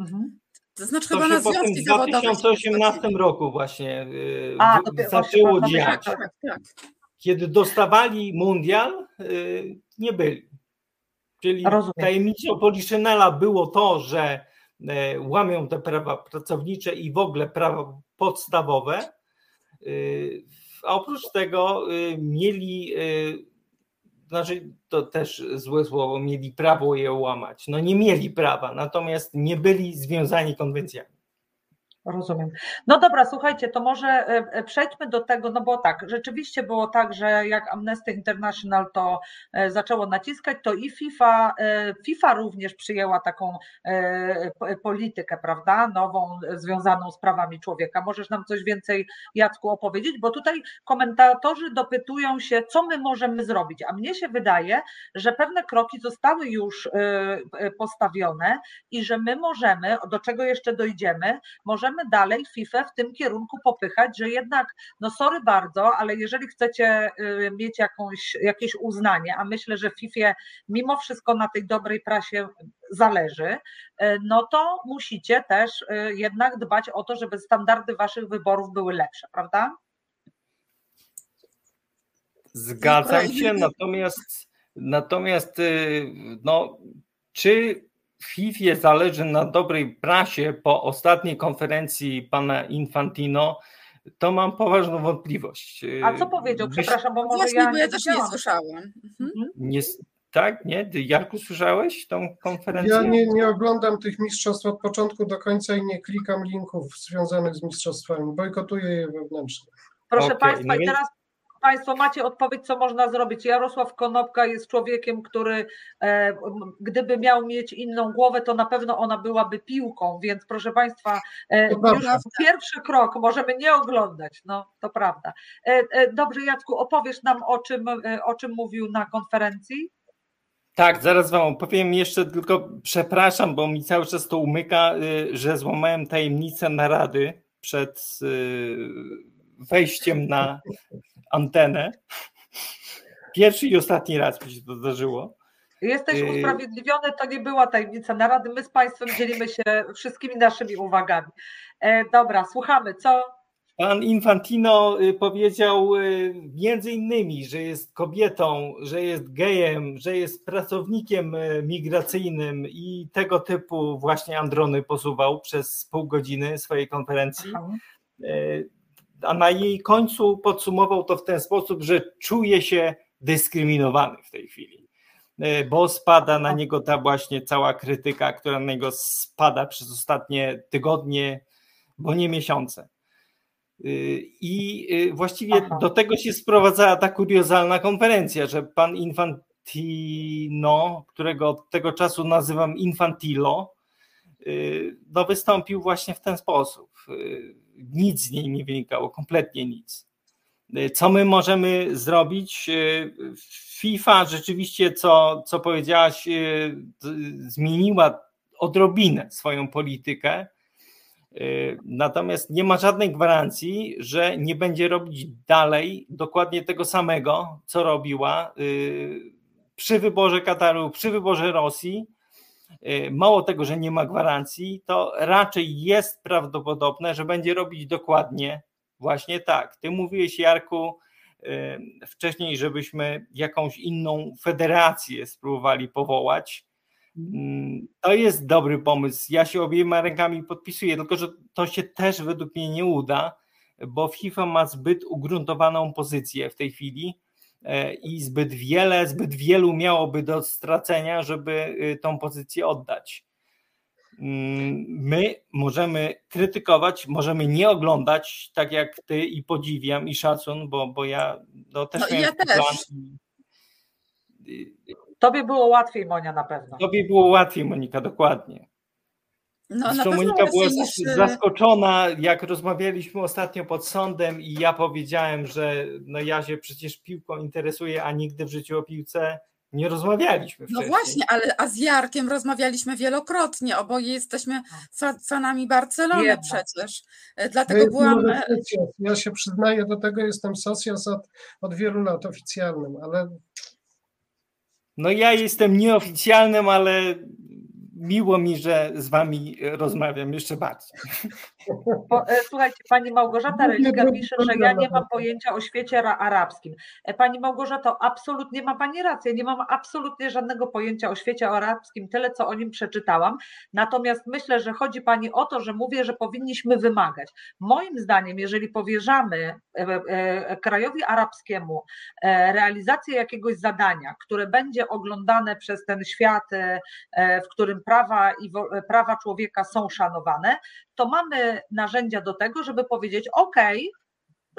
mhm. To znaczy to chyba na związki zawodowe. W 2018 roku właśnie A, zaczęło dziać. Tak, tak, tak. Kiedy dostawali mundial, nie byli. Czyli Rozumiem. tajemnicą Poliszynela było to, że e, łamią te prawa pracownicze i w ogóle prawa podstawowe. E, a oprócz tego e, mieli, znaczy to też złe słowo, mieli prawo je łamać. No nie mieli prawa, natomiast nie byli związani konwencjami. Rozumiem. No dobra, słuchajcie, to może e, e, przejdźmy do tego, no bo tak, rzeczywiście było tak, że jak Amnesty International to e, zaczęło naciskać, to i FIFA, FIFA również przyjęła taką politykę, prawda, nową, związaną z prawami człowieka. Możesz nam coś więcej, Jacku, opowiedzieć? Bo tutaj komentatorzy dopytują się, co my możemy zrobić, a mnie się wydaje, że pewne kroki zostały już postawione i że my możemy, do czego jeszcze dojdziemy, możemy możemy dalej FIFA w tym kierunku popychać, że jednak, no sorry bardzo, ale jeżeli chcecie y, mieć jakąś, jakieś uznanie, a myślę, że FIFA mimo wszystko na tej dobrej prasie zależy, y, no to musicie też jednak dbać o to, żeby standardy waszych wyborów były lepsze, prawda? Zgadzam się, natomiast natomiast no, czy FIFA zależy na dobrej prasie po ostatniej konferencji pana Infantino, to mam poważną wątpliwość. A co powiedział? Przepraszam, bo może Właśnie, ja bo ja też nie słyszałem. Mhm. Nie, tak, nie? Jarku, słyszałeś tą konferencję? Ja nie, nie oglądam tych mistrzostw od początku do końca i nie klikam linków związanych z mistrzostwami. Bojkotuję je wewnętrznie. Proszę Okej, Państwa, no i teraz Państwo macie odpowiedź, co można zrobić. Jarosław Konopka jest człowiekiem, który e, gdyby miał mieć inną głowę, to na pewno ona byłaby piłką, więc proszę Państwa, e, To już pierwszy krok możemy nie oglądać, no to prawda. E, e, dobrze Jacku, opowiesz nam o czym, e, o czym mówił na konferencji? Tak, zaraz wam opowiem jeszcze, tylko przepraszam, bo mi cały czas to umyka, y, że złamałem tajemnicę narady przed y, wejściem na antenę. Pierwszy i ostatni raz mi się to zdarzyło. Jesteś Yy. usprawiedliwiony, to nie była tajemnica narady, my z Państwem dzielimy się wszystkimi naszymi uwagami. E, dobra, słuchamy, co, Pan Infantino y, powiedział y, między innymi, że jest kobietą, że jest gejem, że jest pracownikiem y, migracyjnym i tego typu właśnie androny posuwał przez pół godziny swojej konferencji. Aha. A na jej końcu podsumował to w ten sposób, że czuje się dyskryminowany w tej chwili, y, bo spada na niego ta właśnie cała krytyka, która na niego spada przez ostatnie tygodnie, bo nie miesiące. Y, I y, właściwie Aha. do tego się sprowadzała ta kuriozalna konferencja, że pan Infantino, którego od tego czasu nazywam Infantilo, no wystąpił właśnie w ten sposób. Nic z niej nie wynikało, kompletnie nic. Y, Co my możemy zrobić? Y, FIFA rzeczywiście, co, co powiedziałaś, z- zmieniła odrobinę swoją politykę. Natomiast nie ma żadnej gwarancji, że nie będzie robić dalej dokładnie tego samego, co robiła przy wyborze Kataru, przy wyborze Rosji. Y, Mało tego, że nie ma gwarancji, to raczej jest prawdopodobne, że będzie robić dokładnie właśnie tak. Ty mówiłeś, Jarku, y, wcześniej, żebyśmy jakąś inną federację spróbowali powołać. Mm, To jest dobry pomysł. Ja się obiema rękami podpisuję, tylko że to się też według mnie nie uda, bo FIFA ma zbyt ugruntowaną pozycję w tej chwili i zbyt wiele, zbyt wielu miałoby do stracenia, żeby y, tą pozycję oddać. Mm, My możemy krytykować, możemy nie oglądać, tak jak ty i podziwiam i szacun, bo, bo ja no, też No miałem ja też. plan tobie było łatwiej Monia na pewno. Tobie było łatwiej, Monika, dokładnie. No, Zresztą Monika była niż, e, zaskoczona, jak rozmawialiśmy ostatnio pod sądem i ja powiedziałem, że no ja się przecież piłką interesuję, a nigdy w życiu o piłce nie rozmawialiśmy No wcześniej. właśnie, ale a z Jarkiem rozmawialiśmy wielokrotnie. Oboje jesteśmy fa- fanami Barcelony Jedna. przecież. E, Ja Dlatego jestem byłam. e. Ja się przyznaję do tego, jestem socjaz od, od wielu lat oficjalnym, ale No ja jestem nieoficjalnym, ale miło mi, że z wami rozmawiam jeszcze bardziej. E, słuchajcie, pani Małgorzata Religa pisze, że ja nie mam pojęcia o świecie ra- arabskim. E, Pani Małgorzato, absolutnie ma pani rację, nie mam absolutnie żadnego pojęcia o świecie arabskim, tyle co o nim przeczytałam. Natomiast myślę, że chodzi pani o to, że mówię, że powinniśmy wymagać. Moim zdaniem, jeżeli powierzamy e, krajowi arabskiemu realizację jakiegoś zadania, które będzie oglądane przez ten świat, w którym prawa i prawa człowieka są szanowane, to mamy narzędzia do tego, żeby powiedzieć: OK,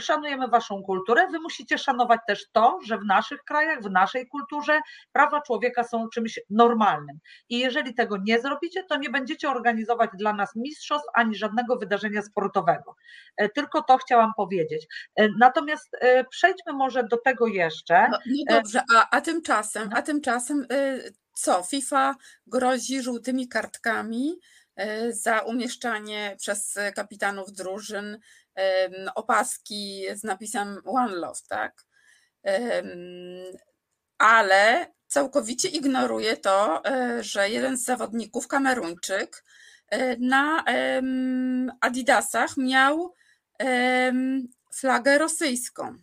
szanujemy Waszą kulturę, Wy musicie szanować też to, że w naszych krajach, w naszej kulturze prawa człowieka są czymś normalnym. I jeżeli tego nie zrobicie, to nie będziecie organizować dla nas mistrzostw ani żadnego wydarzenia sportowego. E, Tylko to chciałam powiedzieć. E, Natomiast e, przejdźmy może do tego jeszcze. No, no dobrze, a, a tymczasem, a tymczasem y, co? FIFA grozi żółtymi kartkami za umieszczanie przez kapitanów drużyn opaski z napisem One Love, tak? Ale całkowicie ignoruje to, że jeden z zawodników, Kameruńczyk, na Adidasach miał flagę rosyjską.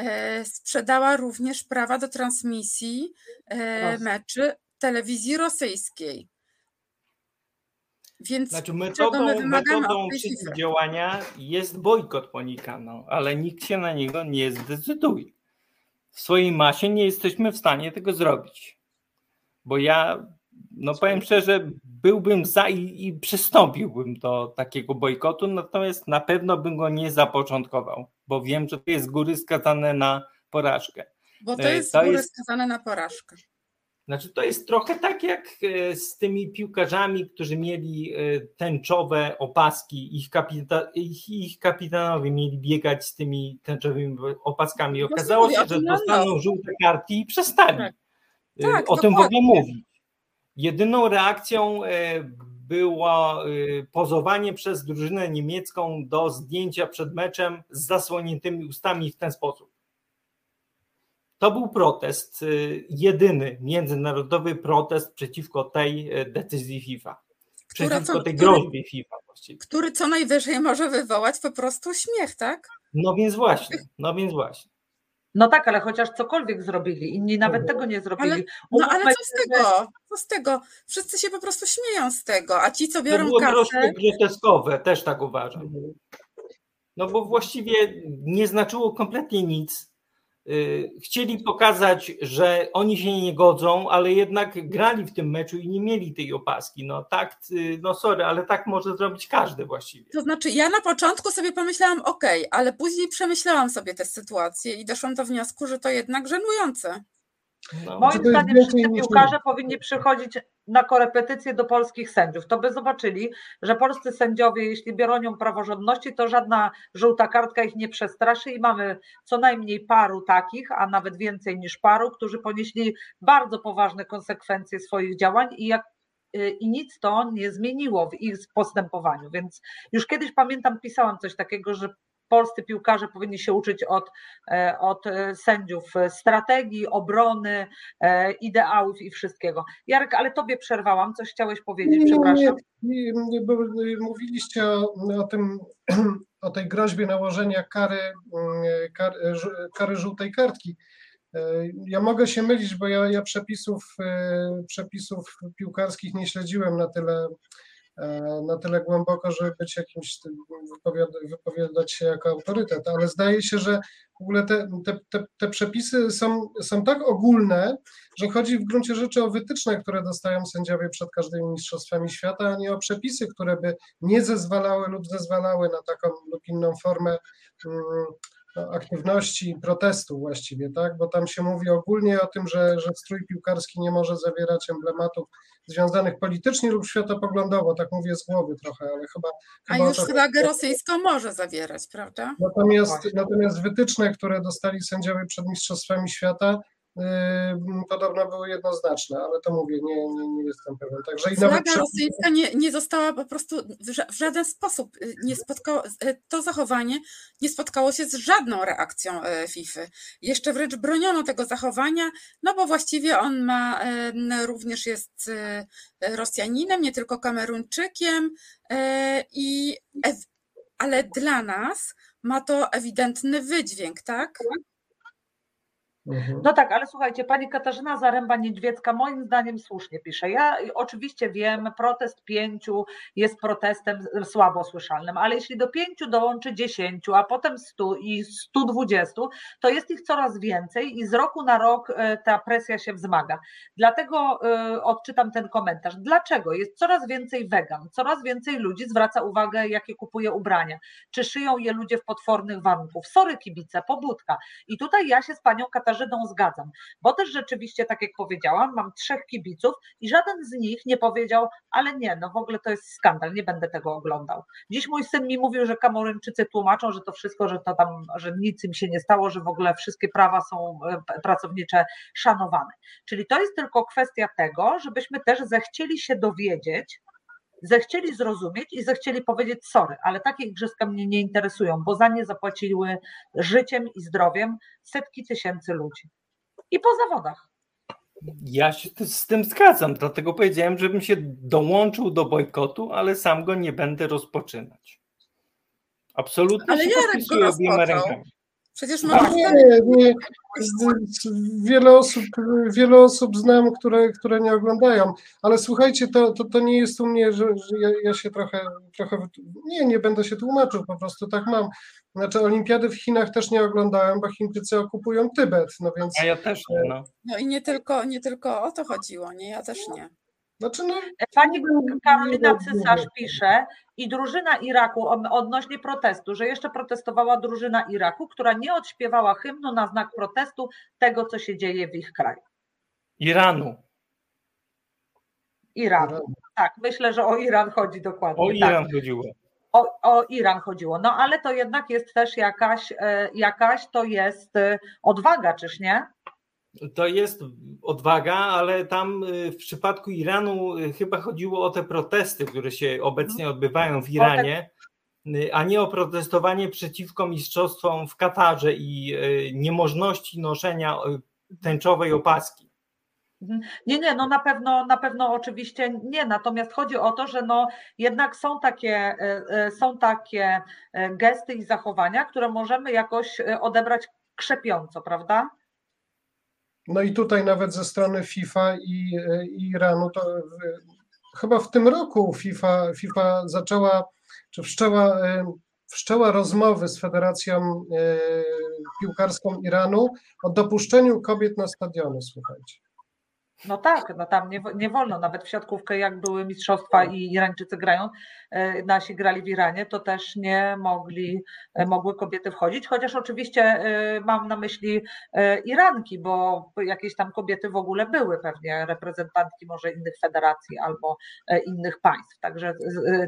E, sprzedała również prawa do transmisji e, meczy telewizji rosyjskiej. Więc znaczy metodą, my metodą przeciwdziałania jest bojkot Monikano, ale nikt się na niego nie zdecyduje. W swojej masie nie jesteśmy w stanie tego zrobić. Bo ja no powiem szczerze, byłbym za i, i przystąpiłbym do takiego bojkotu, natomiast na pewno bym go nie zapoczątkował, bo wiem, że to jest z góry skazane na porażkę. Bo to e, jest to z góry jest, skazane na porażkę. Znaczy, to jest trochę tak jak e, z tymi piłkarzami, którzy mieli e, tęczowe opaski, ich, kapita, ich, ich kapitanowie mieli biegać z tymi tęczowymi opaskami. Okazało się, że dostaną żółte kartki i przestali tak. tak, o dokładnie. tym w ogóle mówić. Jedyną reakcją było e, pozowanie przez drużynę niemiecką do zdjęcia przed meczem z zasłoniętymi ustami w ten sposób. To był protest, e, jedyny międzynarodowy protest przeciwko tej decyzji FIFA. Przeciwko co, tej groźbie FIFA właściwie. Który co najwyżej może wywołać po prostu śmiech, tak? No więc właśnie, no więc właśnie. No tak, ale chociaż cokolwiek zrobili, inni nawet tego nie zrobili. Ale, no ale co z tego? Co z tego? Wszyscy się po prostu śmieją z tego, a ci, co biorą to było kasę... groteskowe, też tak uważam. No bo właściwie nie znaczyło kompletnie nic. Y, chcieli pokazać, że oni się nie godzą, ale jednak grali w tym meczu i nie mieli tej opaski. No tak, y, no sorry, ale tak może zrobić każdy właściwie. To znaczy, ja na początku sobie pomyślałam, ok, ale później przemyślałam sobie tę sytuację i doszłam do wniosku, że to jednak żenujące. No. Moim zdaniem wszyscy piłkarze powinni przychodzić na korepetycje do polskich sędziów. To by zobaczyli, że polscy sędziowie, jeśli bronią praworządności, to żadna żółta kartka ich nie przestraszy i mamy co najmniej paru takich, a nawet więcej niż paru, którzy ponieśli bardzo poważne konsekwencje swoich działań i jak y, i nic to nie zmieniło w ich postępowaniu. Więc już kiedyś pamiętam, pisałam coś takiego, że polscy piłkarze powinni się uczyć od, e, od e, sędziów strategii, obrony, e, ideałów i wszystkiego. Jarek, ale tobie przerwałam, coś chciałeś powiedzieć, przepraszam. Nie, nie, bo mówiliście o, o tym, o tej groźbie nałożenia kary, mm, kary, kary żółtej kartki. Ja mogę się mylić, bo ja, ja przepisów, przepisów piłkarskich nie śledziłem na tyle E, na tyle głęboko, żeby być jakimś, wypowiadać się jako autorytet, ale zdaje się, że w ogóle te, te, te, te, przepisy są, są tak ogólne, że chodzi w gruncie rzeczy o wytyczne, które dostają sędziowie przed każdymi mistrzostwami świata, a nie o przepisy, które by nie zezwalały lub zezwalały na taką lub inną formę mm, aktywności protestu właściwie, tak? Bo tam się mówi ogólnie o tym, że, że strój piłkarski nie może zawierać emblematów związanych politycznie lub światopoglądowo, tak mówię z głowy trochę, ale chyba. A chyba już to... flagę rosyjską może zawierać, prawda? Natomiast, natomiast wytyczne, które dostali sędziowie przed Mistrzostwami Świata, podobno były jednoznaczne, ale to mówię, nie, nie, nie jestem pewien. Także i Flaga nawet... rosyjska nie, nie została po prostu w żaden sposób, y, nie spotkało, y, to zachowanie nie spotkało się z żadną reakcją y, FIFA. Jeszcze wręcz broniono tego zachowania, no bo właściwie on ma, również jest Rosjaninem, nie tylko Kameruńczykiem i ale dla nas ma to ewidentny wydźwięk, tak? Mhm. No tak, ale słuchajcie, pani Katarzyna Zaręba-Niedźwiecka moim zdaniem słusznie pisze. Ja oczywiście wiem, protest pięciu jest protestem słabo słyszalnym, ale jeśli do pięciu dołączy dziesięciu, a potem stu i stu dwudziestu, to jest ich coraz więcej i z roku na rok e, ta presja się wzmaga. Dlatego e, odczytam ten komentarz. Dlaczego? Jest coraz więcej wegan, coraz więcej ludzi zwraca uwagę, jakie kupuje ubrania, czy szyją je ludzie w potwornych warunkach. Sorry kibice, pobudka. I tutaj ja się z panią Katarzyną Katarzyną zgadzam, bo też rzeczywiście, tak jak powiedziałam, mam trzech kibiców i żaden z nich nie powiedział, ale nie, no w ogóle to jest skandal, nie będę tego oglądał. Dziś mój syn mi mówił, że Kamoryńczycy tłumaczą, że to wszystko, że to tam, że nic im się nie stało, że w ogóle wszystkie prawa są e, pracownicze szanowane. Czyli to jest tylko kwestia tego, żebyśmy też zechcieli się dowiedzieć, zechcieli zrozumieć i zechcieli powiedzieć sorry, ale takie igrzyska mnie nie interesują, bo za nie zapłaciły życiem i zdrowiem setki tysięcy ludzi. I po zawodach. Ja się z tym zgadzam, dlatego powiedziałem, żebym się dołączył do bojkotu, ale sam go nie będę rozpoczynać. Absolutnie ale się podpisuję obiema rękami. Przecież no mamy... Nie, nie. Wiele osób, wiele osób znam, które, które nie oglądają, ale słuchajcie, to, to, to nie jest u mnie, że, że ja, ja, się trochę, trochę. Nie, nie będę się tłumaczył, po prostu tak mam. Znaczy, Olimpiady w Chinach też nie oglądałem, bo Chińczycy okupują Tybet, no więc. A ja też nie. No, no i nie tylko, nie tylko o to chodziło, nie? Ja też nie. Znaczy, no, Pani Karolina Cysarz pisze i drużyna Iraku odnośnie protestu, że jeszcze protestowała drużyna Iraku, która nie odśpiewała hymnu na znak protestu tego, co się dzieje w ich kraju. Iranu. Iranu. Tak, myślę, że o Iran chodzi dokładnie. O tak. Iran tak. chodziło. O, o, Iran chodziło. No ale to jednak jest też jakaś, e, jakaś to jest e, odwaga, czyż nie? To jest odwaga, ale tam y, w przypadku Iranu y, chyba chodziło o te protesty, które się obecnie mhm. odbywają w Iranie, y, a nie o protestowanie przeciwko mistrzostwom w Katarze i niemożności noszenia tęczowej opaski. Mhm. Nie, nie, no na pewno, na pewno oczywiście nie. Natomiast chodzi o to, że no jednak są takie, są takie gesty i zachowania, które możemy jakoś odebrać krzepiąco, prawda? No i tutaj nawet ze strony FIFA i, i Iranu, to chyba w tym roku FIFA, FIFA zaczęła, czy wszczęła, wszczęła rozmowy z Federacją e, Piłkarską Iranu o dopuszczeniu kobiet na stadiony, słuchajcie. No tak, no tam nie, nie wolno, nawet w siatkówkę jak były mistrzostwa i Irańczycy grają, e, nasi grali w Iranie, to też nie mogli, e, mogły kobiety wchodzić, chociaż oczywiście e, mam na myśli Iranki, bo jakieś tam kobiety w ogóle były pewnie reprezentantki może innych federacji albo innych państw, także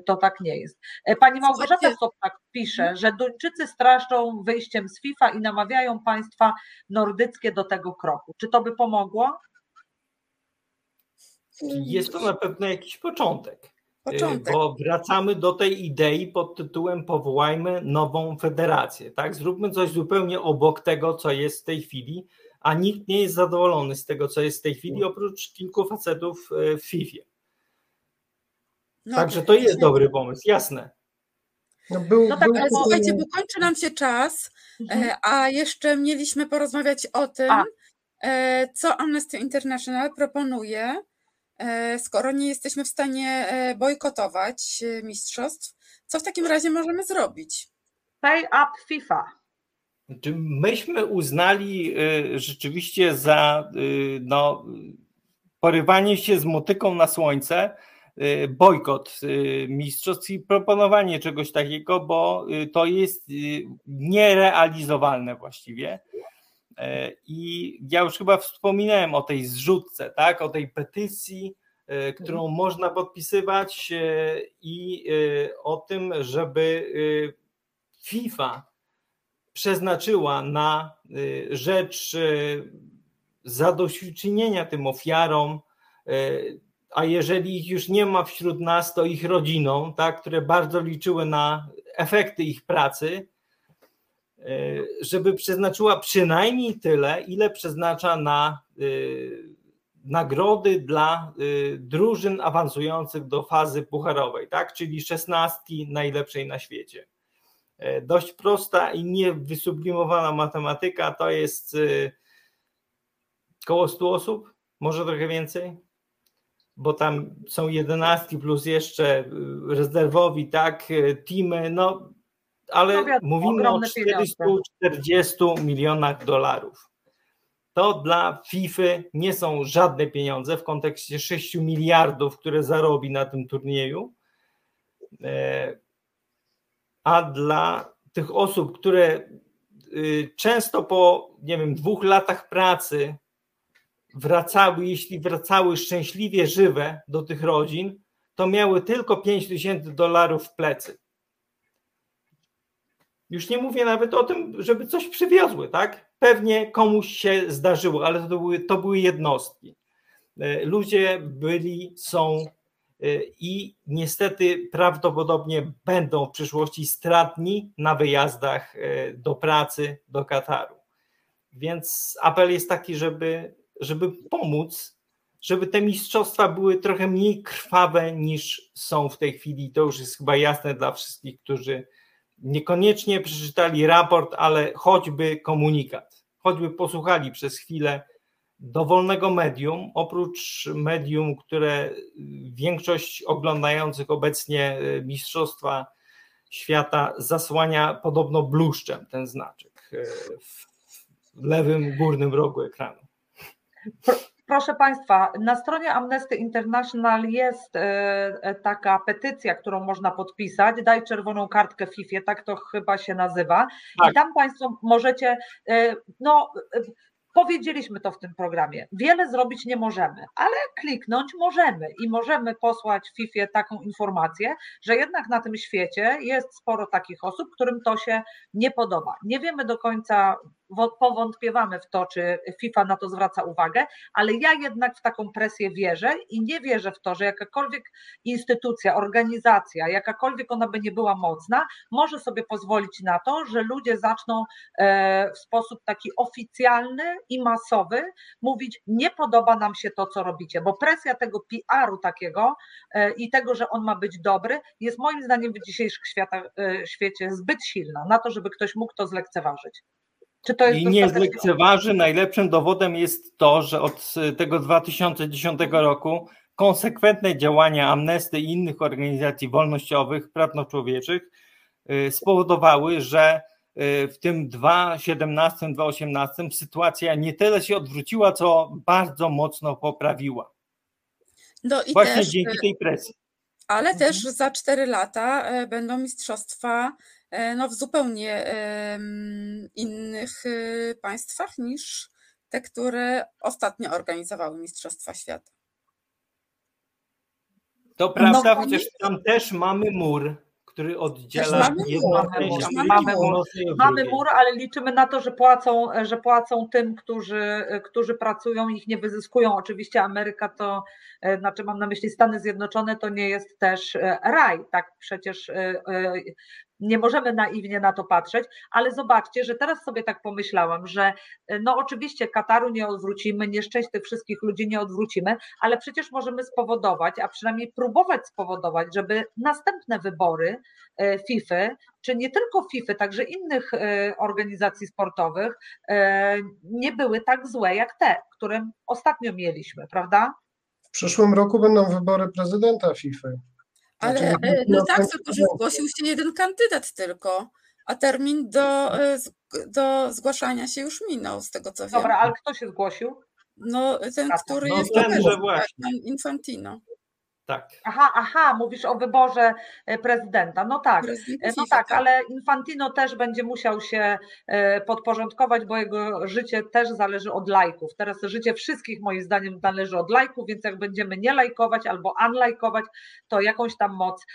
to tak nie jest. Pani Małgorzata Sopak pisze, że Duńczycy straszczą wyjściem z FIFA i namawiają państwa nordyckie do tego kroku. Czy to by pomogło? Jest to na pewno jakiś początek. Początek. Bo wracamy do tej idei pod tytułem powołajmy nową federację. Tak? Zróbmy coś zupełnie obok tego, co jest w tej chwili, a nikt nie jest zadowolony z tego, co jest w tej chwili, oprócz kilku facetów e, w FIFA. No, Także to jest dobry pomysł, jasne. No, był, no tak, był, ale słuchajcie, bo kończy nam się czas, mhm. E, a jeszcze mieliśmy porozmawiać o tym, a. E, co Amnesty International proponuje skoro nie jesteśmy w stanie e, bojkotować e, mistrzostw, co w takim razie możemy zrobić? Pay up FIFA. Czy myśmy uznali rzeczywiście za no, porywanie się z motyką na słońce, bojkot mistrzostw i proponowanie czegoś takiego, bo to jest nierealizowalne właściwie. I ja już chyba wspominałem o tej zrzutce, tak, o tej petycji, e, którą mhm. można podpisywać e, i e, o tym, żeby FIFA przeznaczyła na rzecz zadośćuczynienia tym ofiarom, a jeżeli ich już nie ma wśród nas, to ich rodzinom, tak, które bardzo liczyły na efekty ich pracy, E, żeby przeznaczyła przynajmniej tyle, ile przeznacza na e, nagrody dla e, drużyn awansujących do fazy pucharowej, tak? czyli szesnastki najlepszej na świecie. Dość prosta i niewysublimowana matematyka. To jest koło 100 osób, może trochę więcej, bo tam są jedenastki plus jeszcze rezerwowi, tak, teamy, no ale no mówimy o 440 milionach dolarów. To dla FIFA nie są żadne pieniądze w kontekście 6 miliardów, które zarobi na tym turnieju. E, a dla tych osób, które y, często po, nie wiem, dwóch latach pracy wracały, jeśli wracały szczęśliwie żywe do tych rodzin, to miały tylko 5 tysięcy dolarów w plecy. Już nie mówię nawet o tym, żeby coś przywiozły, tak? Pewnie komuś się zdarzyło, ale to były, to były jednostki. E, ludzie byli, są i niestety prawdopodobnie będą w przyszłości stratni na wyjazdach do pracy do Kataru. Więc apel jest taki, żeby, żeby pomóc, żeby te mistrzostwa były trochę mniej krwawe niż są w tej chwili. To już jest chyba jasne dla wszystkich, którzy niekoniecznie przeczytali raport, ale choćby komunikat, choćby posłuchali przez chwilę dowolnego medium, oprócz medium, które większość oglądających obecnie e, Mistrzostwa Świata zasłania podobno bluszczem ten znaczek e, w lewym górnym rogu ekranu. Proszę Państwa, na stronie Amnesty International jest e, taka petycja, którą można podpisać. Daj czerwoną kartkę FIFA, tak to chyba się nazywa. Tak. I tam Państwo możecie, no Powiedzieliśmy to w tym programie. Wiele zrobić nie możemy, ale kliknąć możemy i możemy posłać FIFA taką informację, że jednak na tym świecie jest sporo takich osób, którym to się nie podoba. Nie wiemy do końca, powątpiewamy w to, czy FIFA na to zwraca uwagę, ale ja jednak w taką presję wierzę i nie wierzę w to, że jakakolwiek instytucja, organizacja, jakakolwiek ona by nie była mocna, może sobie pozwolić na to, że ludzie zaczną e, w sposób taki oficjalny i masowy mówić, nie podoba nam się to, co robicie, bo presja tego PR-u takiego e, i tego, że on ma być dobry, jest moim zdaniem w dzisiejszym świata, e, świecie zbyt silna na to, żeby ktoś mógł to zlekceważyć. Czy to jest I nie zlekceważy. Najlepszym dowodem jest to, że od tego 2010 roku konsekwentne działania Amnesty i innych organizacji wolnościowych, prawno-człowieczych y, spowodowały, że y, w tym 2017, 2018 sytuacja nie tyle się odwróciła, co bardzo mocno poprawiła. No i Właśnie też, dzięki tej presji. Ale mhm. też za 4 lata e, będą mistrzostwa E, no, w zupełnie innych y, państwach niż te, które ostatnio organizowały Mistrzostwa Świata. To prawda, no, chociaż tam też mamy mur, który oddziela mamy jedną część mamy, mur, mamy mur, ale liczymy na to, że płacą, że płacą tym, którzy, którzy pracują, ich nie wyzyskują. Oczywiście Ameryka to, e, znaczy mam na myśli Stany Zjednoczone, to nie jest też e, raj, tak przecież nie możemy naiwnie na to patrzeć, ale zobaczcie, że teraz sobie tak pomyślałam, że e, no oczywiście Kataru nie odwrócimy, nieszczęść tych wszystkich ludzi nie odwrócimy, ale przecież możemy spowodować, a przynajmniej próbować spowodować, żeby następne wybory e, FIFA, czy nie tylko FIFA, także innych e, organizacji sportowych nie były tak złe jak te, które ostatnio mieliśmy, prawda? W przyszłym roku będą wybory prezydenta FIFA. Ale e, no tak, tylko że zgłosił się jeden kandydat tylko, a termin do, e, do zgłaszania się już minął, z tego co wiem. Dobra, ale kto się zgłosił? No ten, który no, jest ten, że właśnie. Infantino. Tak. Aha, aha, mówisz o wyborze e, prezydenta. No tak, e, no tak, ale Infantino też będzie musiał się e, podporządkować, bo jego życie też zależy od lajków. Teraz życie wszystkich moim zdaniem zależy od lajków, więc jak będziemy nie lajkować albo unlajkować, to jakąś tam moc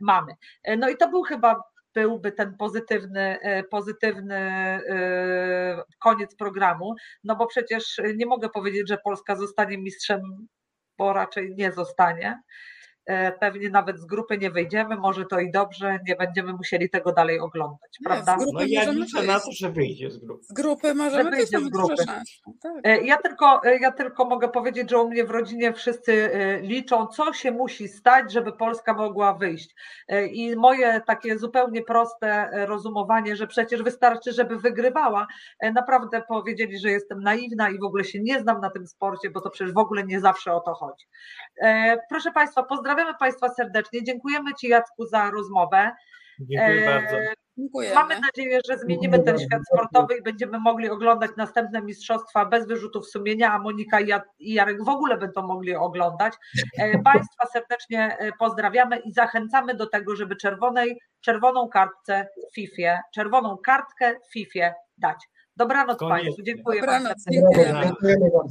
mamy. No i to był chyba byłby ten pozytywny, pozytywny koniec programu, no bo przecież nie mogę powiedzieć, że Polska zostanie mistrzem bo raczej nie zostanie. E, pewnie nawet z grupy nie wyjdziemy, może to i dobrze, nie będziemy musieli tego dalej oglądać, nie, prawda? No ja liczę na to, że wyjdzie z grupy. Z grupy możemy wyjść z grupy. Tak. E, ja, tylko, e, ja tylko mogę powiedzieć, że u mnie w rodzinie wszyscy liczą, co się musi stać, żeby Polska mogła wyjść. I moje takie zupełnie proste rozumowanie, że przecież wystarczy, żeby wygrywała, naprawdę powiedzieli, że jestem naiwna i w ogóle się nie znam na tym sporcie, bo to przecież w ogóle nie zawsze o to chodzi. Proszę Państwa, pozdrawiam Pozdrawiamy Państwa serdecznie. Dziękujemy Ci, Jacku, za rozmowę. Dziękuję e, bardzo. Dziękujemy. Mamy nadzieję, że zmienimy ten świat sportowy i będziemy mogli oglądać następne mistrzostwa bez wyrzutów sumienia, a Monika i Jarek w ogóle będą mogli oglądać. E, państwa serdecznie e, pozdrawiamy i zachęcamy do tego, żeby czerwonej, czerwoną kartce FIFA, czerwoną kartkę FIFA dać. Dobranoc Państwu. Dziękuję Dobranoc, Dziękujemy bardzo.